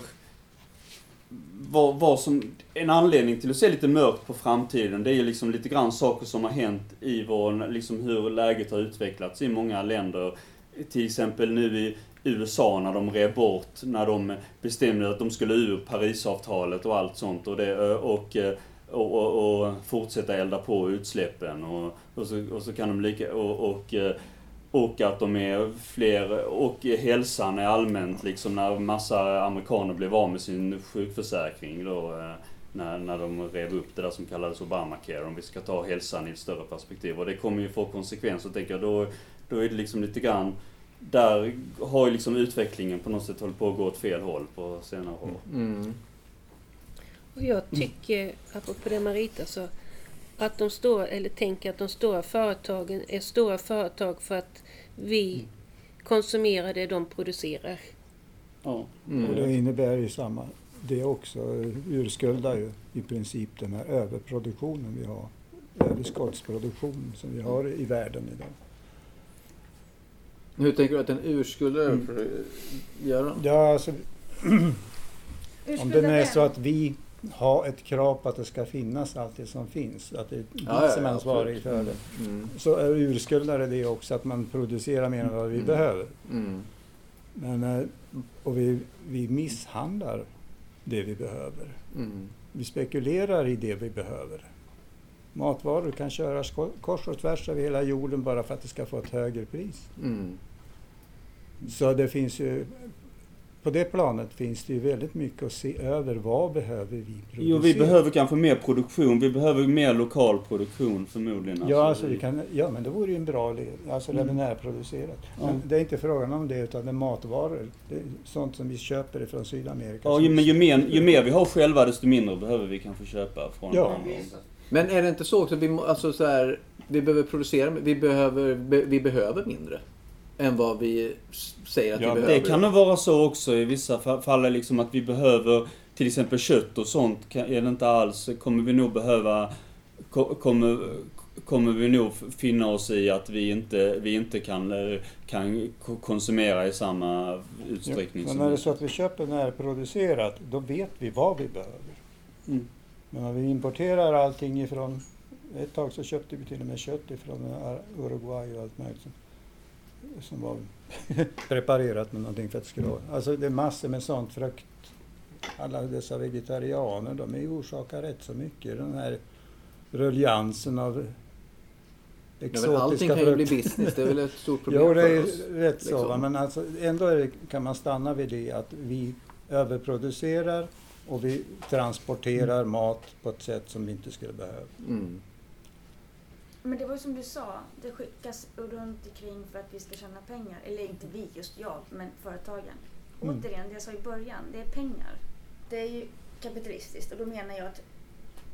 vad, vad som, en anledning till att se lite mörkt på framtiden, det är ju liksom lite grann saker som har hänt i vår, liksom hur läget har utvecklats i många länder. Till exempel nu i USA när de rev bort, när de bestämde att de skulle ur Parisavtalet och allt sånt och, det, och, och, och, och fortsätta elda på utsläppen och, och, så, och så kan de lika, och, och och att de är fler, och hälsan är allmänt liksom när massa amerikaner blev av med sin sjukförsäkring då. När, när de rev upp det där som kallades Obamacare, om vi ska ta hälsan i ett större perspektiv. Och det kommer ju få konsekvenser, tänker jag. Då, då är det liksom lite grann där har ju liksom utvecklingen på något sätt hållit på att gå åt fel håll på senare år. Mm. Och jag tycker, apropå det Marita sa, att de stora, eller tänker att de stora företagen är stora företag för att vi konsumerar det de producerar. Ja. Mm. Och det innebär ju samma, det också urskuldar ju i princip den här överproduktionen vi har, överskottsproduktion som vi har i världen idag. Hur tänker du att den urskuldar mm. Göran? Ja, alltså, om det är så att vi har ett krav på att det ska finnas allt det som finns, att det är vi ja, som är ansvarig för det. Mm. mm. Så är urskuldar det också att man producerar mer än vad vi mm. behöver. Mm. Men, eh, och vi, vi misshandlar det vi behöver. Mm. Vi spekulerar i det vi behöver. Matvaror kan köras kors och tvärs över hela jorden bara för att det ska få ett högre pris. Mm. Så det finns ju på det planet finns det ju väldigt mycket att se över. Vad behöver vi producera? Jo, vi behöver kanske mer produktion. Vi behöver mer lokal produktion förmodligen. Ja, alltså, vi kan, ja men det vore ju en bra led. Alltså mm. det är närproducerat. Ja. Men det är inte frågan om det utan det är matvaror. Det är sånt som vi köper från Sydamerika. Ja, men ju mer, ju mer vi har själva desto mindre behöver vi kanske köpa från ja. andra. Men är det inte så också att vi, alltså så här, vi behöver producera, vi behöver, vi behöver mindre? Än vad vi säger att ja, vi behöver. Det kan nog vara så också i vissa fall, liksom att vi behöver till exempel kött och sånt, är det inte alls, kommer vi nog behöva, kommer, kommer vi nog finna oss i att vi inte, vi inte kan, kan konsumera i samma utsträckning. Ja, men är det så att vi köper närproducerat, då vet vi vad vi behöver. Mm. Men om vi importerar allting ifrån, ett tag så köpte vi till och med kött ifrån Uruguay och allt möjligt som var preparerat med någonting för att det skulle vara. Alltså det är massor med sånt frukt. Alla dessa vegetarianer, de är orsakar rätt så mycket. Den här ruljansen av exotiska ja, Allting kan ju bli business, det är väl ett stort problem Jo, det är oss, rätt liksom. så. Men alltså, ändå det, kan man stanna vid det att vi överproducerar och vi transporterar mm. mat på ett sätt som vi inte skulle behöva. Mm. Men det var ju som du sa, det skickas runt omkring för att vi ska tjäna pengar. Eller inte vi, just jag, men företagen. Mm. Återigen, det jag sa i början, det är pengar. Det är ju kapitalistiskt och då menar jag att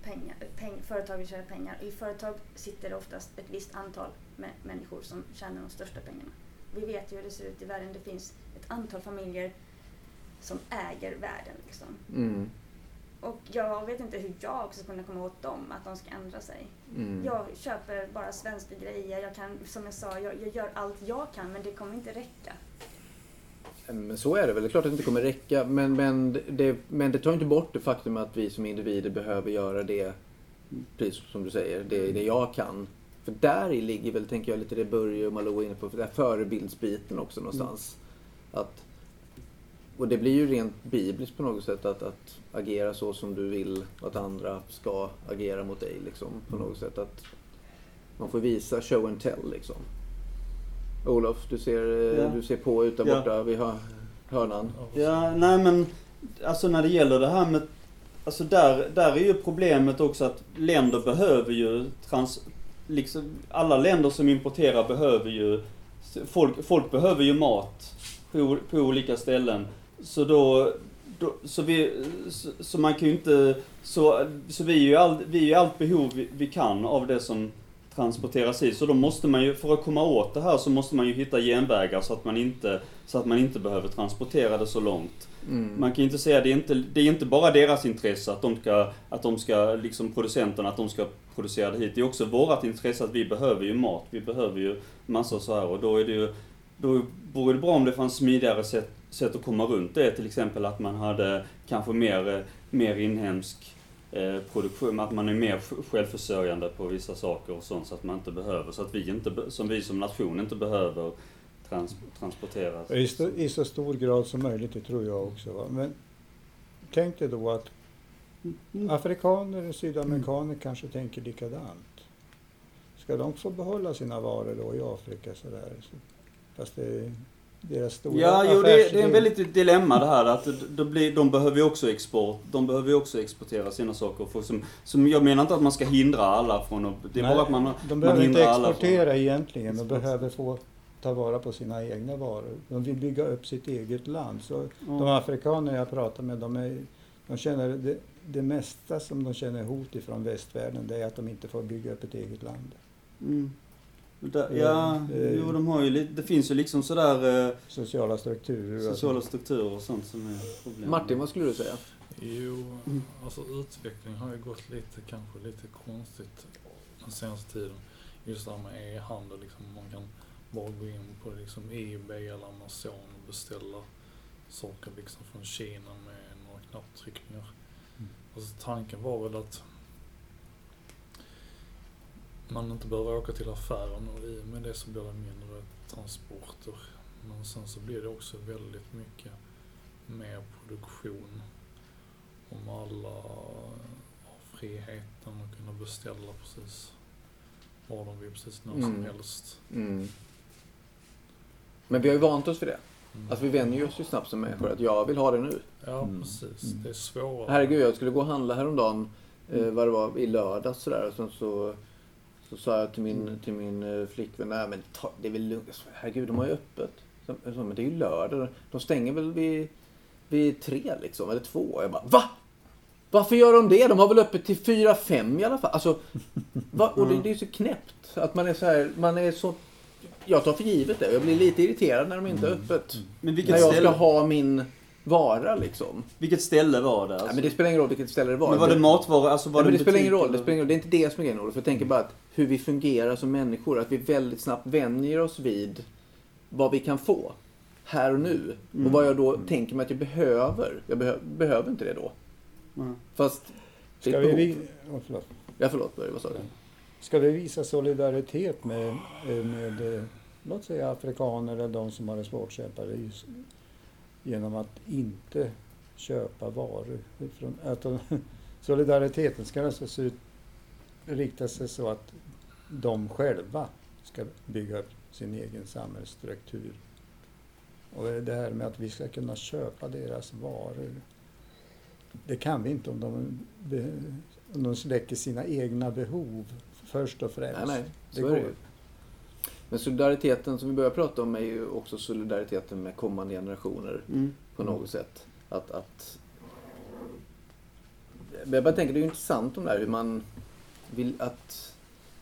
pengar, peng, företag vill tjäna pengar. I företag sitter det oftast ett visst antal människor som tjänar de största pengarna. Vi vet ju hur det ser ut i världen. Det finns ett antal familjer som äger världen. Liksom. Mm. Och jag vet inte hur jag ska kunna komma åt dem, att de ska ändra sig. Mm. Jag köper bara svenska grejer. Jag kan, som jag sa, jag, jag gör allt jag kan men det kommer inte räcka. Men så är det väl. Det är klart att det inte kommer räcka. Men, men, det, men det tar inte bort det faktum att vi som individer behöver göra det, precis som du säger, det, det jag kan. För där i ligger väl, tänker jag, lite det Börje och Malou var inne på, för det här förebildsbiten också någonstans. Att, och det blir ju rent bibliskt på något sätt att, att agera så som du vill att andra ska agera mot dig. Liksom, på något sätt. Att man får visa show and tell. Liksom. Olof, du ser, Ja. du ser på ut där Ja. borta vid hör, hörnan. Ja, nej men alltså när det gäller det här med Alltså där, där är ju problemet också att länder behöver ju trans, liksom, alla länder som importerar behöver ju folk, folk behöver ju mat på, på olika ställen. Så då, då så, vi, så, så man kan ju inte, så, så vi är ju all, vi är ju allt behov vi, vi kan av det som transporteras hit. Så då måste man ju, för att komma åt det här så måste man ju hitta genvägar så att man inte, så att man inte behöver transportera det så långt. Mm. Man kan ju inte säga, det är inte, det är inte bara deras intresse att de ska, att de ska, liksom producenterna, att de ska producera det hit. Det är också vårt intresse att vi behöver ju mat, vi behöver ju massor så här och då är det ju, då vore det bra om det fanns smidigare sätt, sätt att komma runt det. Till exempel att man hade kanske mer, mer inhemsk eh, produktion, att man är mer sj- självförsörjande på vissa saker och sånt så att man inte behöver, så att vi inte, som vi som nation inte behöver trans, transportera. I, st- I så stor grad som möjligt, det tror jag också. Va? Men tänk dig då att Mm. afrikaner och sydamerikaner kanske tänker likadant. Ska de få behålla sina varor då i Afrika sådär? Så, fast det är deras stora Ja, jo, det, är- det är en väldigt dilemma det här att det blir, de behöver ju också export, de behöver ju också exportera sina saker. För som, som jag menar inte att man ska hindra alla från att, det är Nej, bara att man, de man behöver inte hindrar alla exportera egentligen, de behöver få ta vara på sina egna varor. De vill bygga upp sitt eget land. Så från... de afrikaner jag pratar med, de, är, de känner det, det mesta som de känner hot ifrån västvärlden, det är att de inte får bygga upp ett eget land. Mm. Där, Ja, det- jo, de har ju lite, det finns ju liksom sådär eh, Sociala strukturer. och sociala sånt. strukturer och sånt som är problem. Martin, vad skulle du säga? Jo, alltså utvecklingen har ju gått lite, kanske lite konstigt den senaste tiden. Just det här med e-handel, liksom, man kan bara gå in på liksom Ebay eller Amazon och beställa saker liksom från Kina med några knapptryckningar. Mm. Alltså tanken var väl att man inte behöver åka till affären och i och med det så blir det mindre transporter. Men sen så blir det också väldigt mycket mer produktion. Om alla har friheten att kunna beställa precis vad de vill, precis när som Mm. helst. Mm. Men vi har ju vant oss för det. Mm. Alltså vi vänjer oss ju snabbt som människor att jag vill ha det nu. Ja, Mm. precis. Mm. Det är svårare. Herregud, jag skulle gå och handla häromdagen, eh, vad det var, i lördags sådär. Och sen så, så sa jag till min, till min eh, flickvän, nej men ta, det är väl lugnt. Jag Herregud, de har ju öppet. Så, jag men det är ju lördag. De stänger väl vid, vid tre liksom, eller två. Jag bara, va? Varför gör de det? De har väl öppet till fyra, fem i alla fall. Alltså, va? Och det, det är så knäppt. Att man är så här, man är så... Jag tar för givet det. Jag blir lite irriterad när de inte är öppet. Men När vilket jag ska ställe, ha min vara liksom. vilket ställe var det? Nej, Alltså? men det spelar ingen roll vilket ställe det var. Men var det matvaror? Alltså var men det det spelar ingen roll. Det, eller? spelar ingen roll. det är inte det som är grejen Olof. Jag tänker bara att hur vi fungerar som människor. Att vi väldigt snabbt vänjer oss vid vad vi kan få. Här och nu. Mm. Och vad jag då tänker mig att jag behöver. Jag behö behöver inte det då. Ja. Fast det är Ska ett vi, behov. vi, oh, förlåt. Ja, förlåt Börje, vad sa du? Ska vi visa solidaritet med, med eh, låt säga afrikaner eller de som har det svårt genom att inte köpa varor. Från, att de, solidariteten ska alltså se ut, rikta sig så att de själva ska bygga upp sin egen samhällsstruktur. Och det här med att vi ska kunna köpa deras varor. Det kan vi inte om de, om de släcker sina egna behov först och främst. Nej, nej. Det går. Men solidariteten som vi börjar prata om är ju också solidariteten med kommande generationer. Mm. på något sätt. Att, att... Jag bara tänker, det är ju intressant om det här hur man vill att...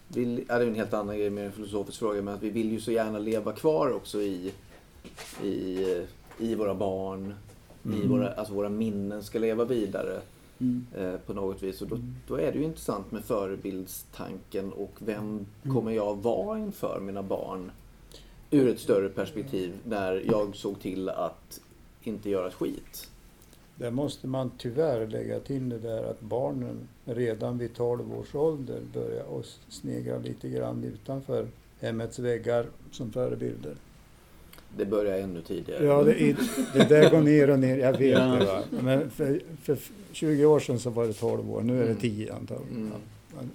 Vill, ja, det är en helt annan grej, mer en filosofisk fråga, men att vi vill ju så gärna leva kvar också i, i, i våra barn. I Mm. våra, alltså våra minnen ska leva vidare. Mm. Eh, på något vis. Och då, mm. då, är det ju intressant med förebildstanken och vem mm. kommer jag vara inför mina barn ur ett större perspektiv när jag såg till att inte göra ett skit. Där måste man tyvärr lägga till det där att barnen redan vid 12 års ålder börjar snegla lite grann utanför hemmets väggar som förebilder. Det börjar ännu tidigare. Ja, det, det där går ner och ner, jag vet ja. det. Va? Men för, för 20 år sedan så var det 12 år, nu är det 10 mm. antagligen. Mm.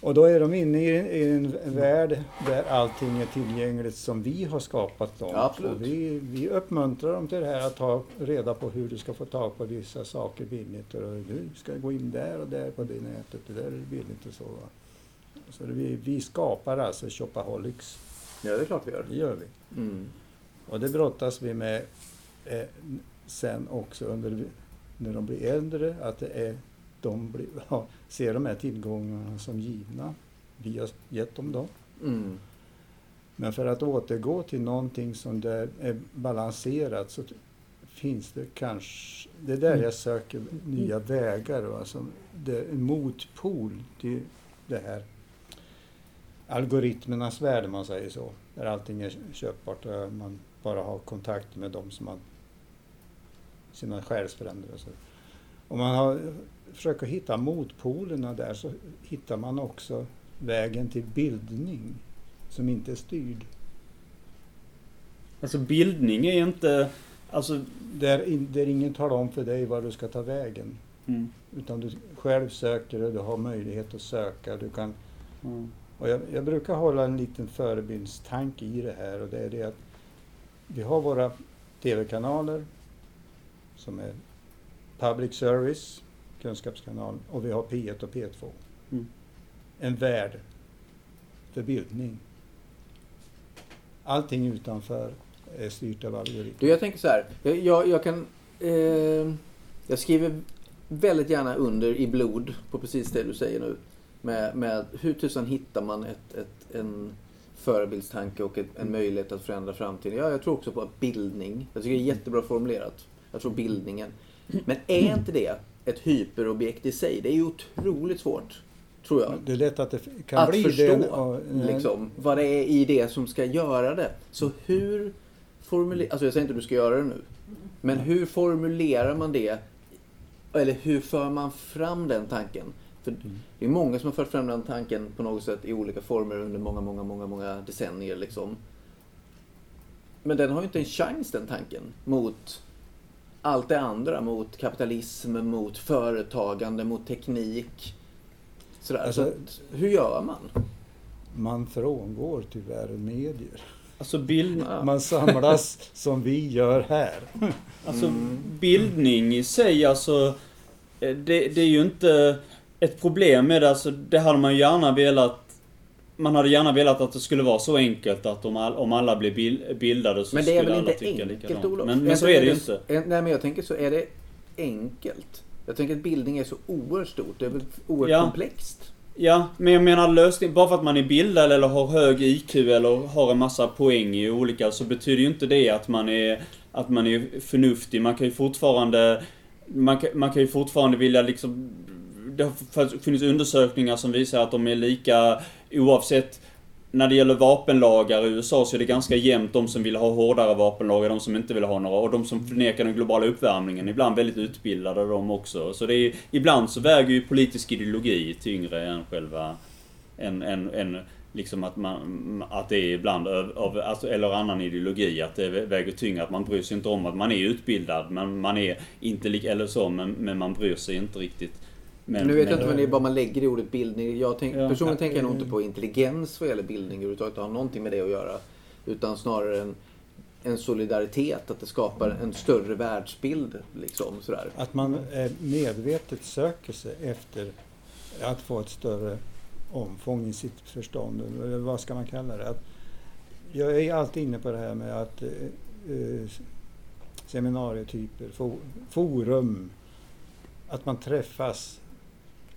Och då är de inne i, en värld där allting är tillgängligt som vi har skapat dem. Ja, vi, vi uppmuntrar dem till det här att ta reda på hur du ska få tag på vissa saker billigt. Och du ska gå in där och där på det nätet, det där är billigt och så. Så vi, vi skapar alltså shopaholics. Ja, det är klart vi gör. Det gör vi. Mm. Och det brottas vi med eh, sen också under, när de blir äldre, att det är de blir, ja, ser de här tillgångarna som givna. Vi har gett dem dem. Mm. Men för att återgå till någonting som där är balanserat så finns det kanske, det är där mm. jag söker nya vägar. Alltså, det är en motpol till det här algoritmernas värld om man säger så. Där allting är köpbart man bara har kontakt med dem som har sina själsfränder. Och så. Om man har, försöker hitta motpolerna där så hittar man också vägen till bildning som inte är styrd. Alltså bildning är inte... Alltså... Där, där ingen talar om för dig var du ska ta vägen. Mm. Utan du själv söker och du har möjlighet att söka. Du kan, mm. och jag, jag, brukar hålla en liten förebildstanke i det här och det är det att vi har våra tv-kanaler som är public service, kunskapskanal, och vi har P1 och P2. Mm. En värld för bildning. Allting utanför är styrt av algoritmer. Du, jag tänker så här. Jag, jag kan... Eh, jag skriver väldigt gärna under i blod på precis det du säger nu. Med, med hur tusan hittar man ett, ett, en förebildstanke och ett, en möjlighet att förändra framtiden. Ja, jag tror också på bildning. Jag tycker det är jättebra formulerat. Jag tror bildningen. Men är inte det ett hyperobjekt i sig? Det är ju otroligt svårt. Tror jag. Det är lätt att det kan att bli förstå det. Liksom, vad det är i det som ska göra det. Så hur formulerar... Alltså jag säger inte att du ska göra det nu. Men hur formulerar man det? Eller hur för man fram den tanken? För mm. Det är många som har fört fram den tanken på något sätt i olika former under många, många, många, många decennier. Liksom. Men den har ju inte en chans den tanken mot allt det andra. Mot kapitalism, mot företagande, mot teknik. Sådär. Alltså, Så hur gör man? Man frångår tyvärr medier. Alltså bild... Man samlas som vi gör här. Alltså mm. bildning i sig, alltså. Det, det är ju inte ett problem med det, alltså det hade man gärna velat man hade gärna velat att det skulle vara så enkelt att om, all, om alla blir bildade så skulle alla tycka likadant. Enkelt Olof? Men, men så är det ju inte. Nej men jag tänker så är det enkelt. Jag tänker att bildning är så oerhört stort. Det är väl oerhört ja. komplext. Ja, men jag menar lösning, bara för att man är bildad eller har hög IQ eller har en massa poäng i olika så betyder ju inte det att man är, att man är förnuftig. Man kan ju fortfarande, man kan, man kan ju fortfarande vilja liksom det har funnits undersökningar som visar att de är lika oavsett när det gäller vapenlagar i USA så är det ganska jämnt de som vill ha hårdare vapenlagar, de som inte vill ha några. Och de som förnekar den globala uppvärmningen, ibland väldigt utbildade de också. Så det är, ibland så väger ju politisk ideologi tyngre än själva... Än, än, än liksom att, man, att det är ibland av, alltså, eller annan ideologi, att det väger tyngre. Att man bryr sig inte om att man är utbildad, men man är inte lika, eller så, men, men man bryr sig inte riktigt. Men, nu vet jag inte vad, det är, vad man lägger i ordet bildning. Jag tänk, ja, personligen tänker jag nog inte på intelligens vad gäller bildning överhuvudtaget. Det har någonting med det att göra. Utan snarare en, en solidaritet, att det skapar en större världsbild. Liksom, sådär. Att man medvetet söker sig efter att få ett större omfång i sitt förstånd. Eller vad ska man kalla det? Att jag är alltid inne på det här med att eh, eh seminarietyper, forum, att man träffas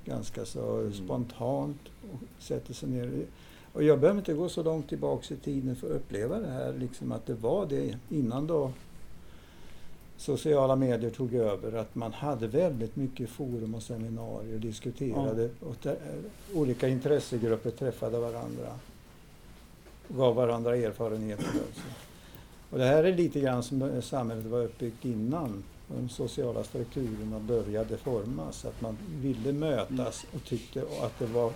ganska så mm. spontant och sätter sig ner. Och jag behöver inte gå så långt tillbaks i tiden för att uppleva det här, liksom att det var det innan då sociala medier tog över att man hade väldigt mycket forum och seminarier och diskuterade och där, olika intressegrupper träffade varandra. Och gav varandra erfarenheter. Alltså. Och det här är lite grann som samhället var uppbyggt innan de sociala strukturerna började formas. Att man ville mötas och tyckte att det var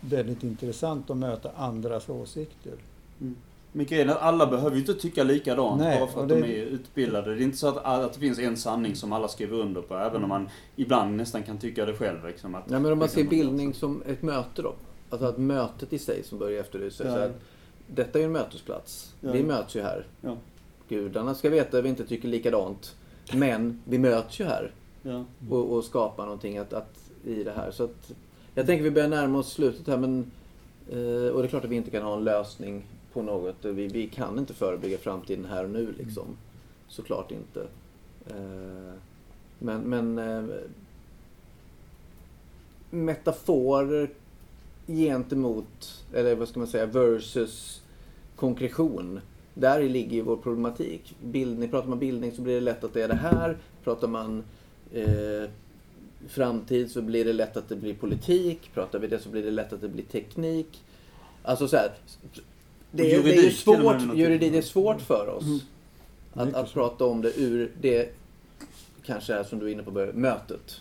väldigt intressant att möta andras åsikter. Mm. Men grejen är att alla behöver ju inte tycka likadant Nej, bara för att det... de är utbildade. Det är inte så att, att det finns en sanning som alla skriver under på, även om man ibland nästan kan tycka det själv. Liksom, att ja, men om man ser bildning som ett möte då. Alltså att mötet i sig som börjar efterlysa. Ja. Så att detta är ju en mötesplats. Ja. Vi möts ju här. Ja. Gudarna ska veta att vi inte tycker likadant. Men vi möts ju här. Ja. Och, och skapar någonting att, att, i det här. Så att, jag tänker vi börjar närma oss slutet här. Men, eh, och det är klart att vi inte kan ha en lösning på något. Vi, vi kan inte förebygga framtiden här och nu liksom. Såklart inte. Eh, men, men eh, metaforer gentemot, eller vad ska man säga, versus konkretion. Där ligger ju vår problematik. Bild, pratar man bildning så blir det lätt att det är det här. Pratar man eh, framtid så blir det lätt att det blir politik. Pratar vi det så blir det lätt att det blir teknik. Alltså så här, det, är, det är svårt, juridik, det är svårt för oss mm. att, att prata om det ur det, kanske är som du är inne på, mötet.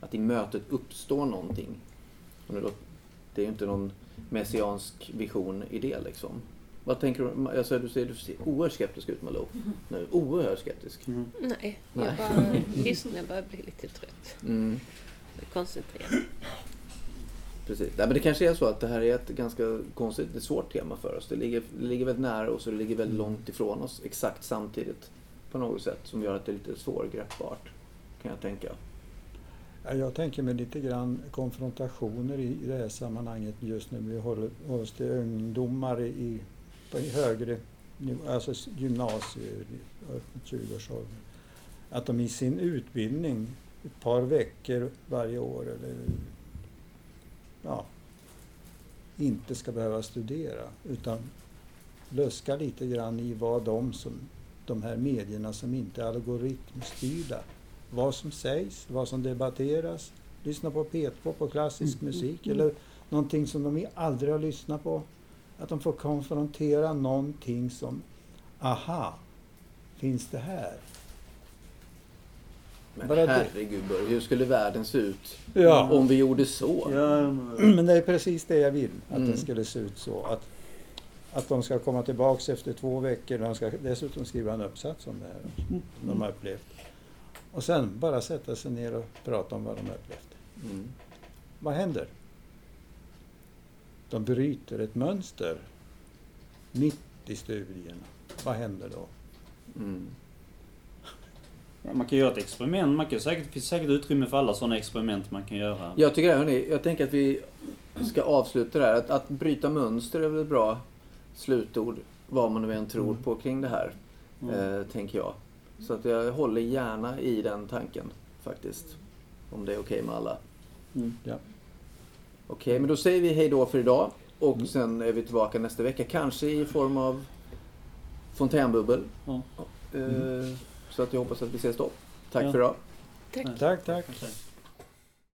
Att i mötet uppstår någonting. Det är ju inte någon messiansk vision i det liksom. Vad tänker du? Alltså, du, ser, du ser oerhört skeptisk ut Malou. Mm. Nu. Oerhört skeptisk. Mm. Nej, jag bara lyssnar. Jag börjar bli lite trött. Mm. Koncentrerad. Precis. Ja, men det kanske är så att det här är ett ganska konstigt, ett svårt tema för oss. Det ligger, det ligger väldigt nära oss och det ligger väldigt långt ifrån oss exakt samtidigt. På något sätt som gör att det är lite svårgreppbart. Kan jag tänka. Jag tänker mig lite grann konfrontationer i det här sammanhanget just nu. Vi håller oss till ungdomar i på högre alltså gymnasier, 20-årsåldern, att de i sin utbildning ett par veckor varje år eller ja, inte ska behöva studera utan luska lite grann i vad de som de här medierna som inte är algoritmstyrda, vad som sägs, vad som debatteras, lyssna på P2 på klassisk mm. musik mm. eller någonting som de aldrig har lyssnat på att de får konfrontera någonting som, aha, finns det här? Men Bara herregud Börje, hur skulle världen se ut ja. om vi gjorde så? Ja, men det är precis det jag vill, att mm. det skulle se ut så. Att, att de ska komma tillbaks efter två veckor och de ska dessutom skriva en uppsats om det här mm. de har upplevt. Och sen bara sätta sig ner och prata om vad de har upplevt. Mm. Vad händer? De bryter ett mönster mitt i studierna. Vad händer då? Mm. Ja, man kan göra ett experiment. Man kan säkert, det finns säkert utrymme för alla sådana experiment man kan göra. Jag tycker hörni, jag tänker att vi ska avsluta det här. Att, att bryta mönster är väl ett bra slutord. Vad man nu än tror mm. på kring det här. Mm. Eh, tänker jag. Så att jag håller gärna i den tanken faktiskt. Om det är okej okay med alla. Mm. Ja. Okej, men då säger vi hej då för idag. Och mm. sen är vi tillbaka nästa vecka. Kanske i form av fontänbubbel. Mm. Så att jag hoppas att vi ses då. Tack ja. för idag. Tack. tack, tack.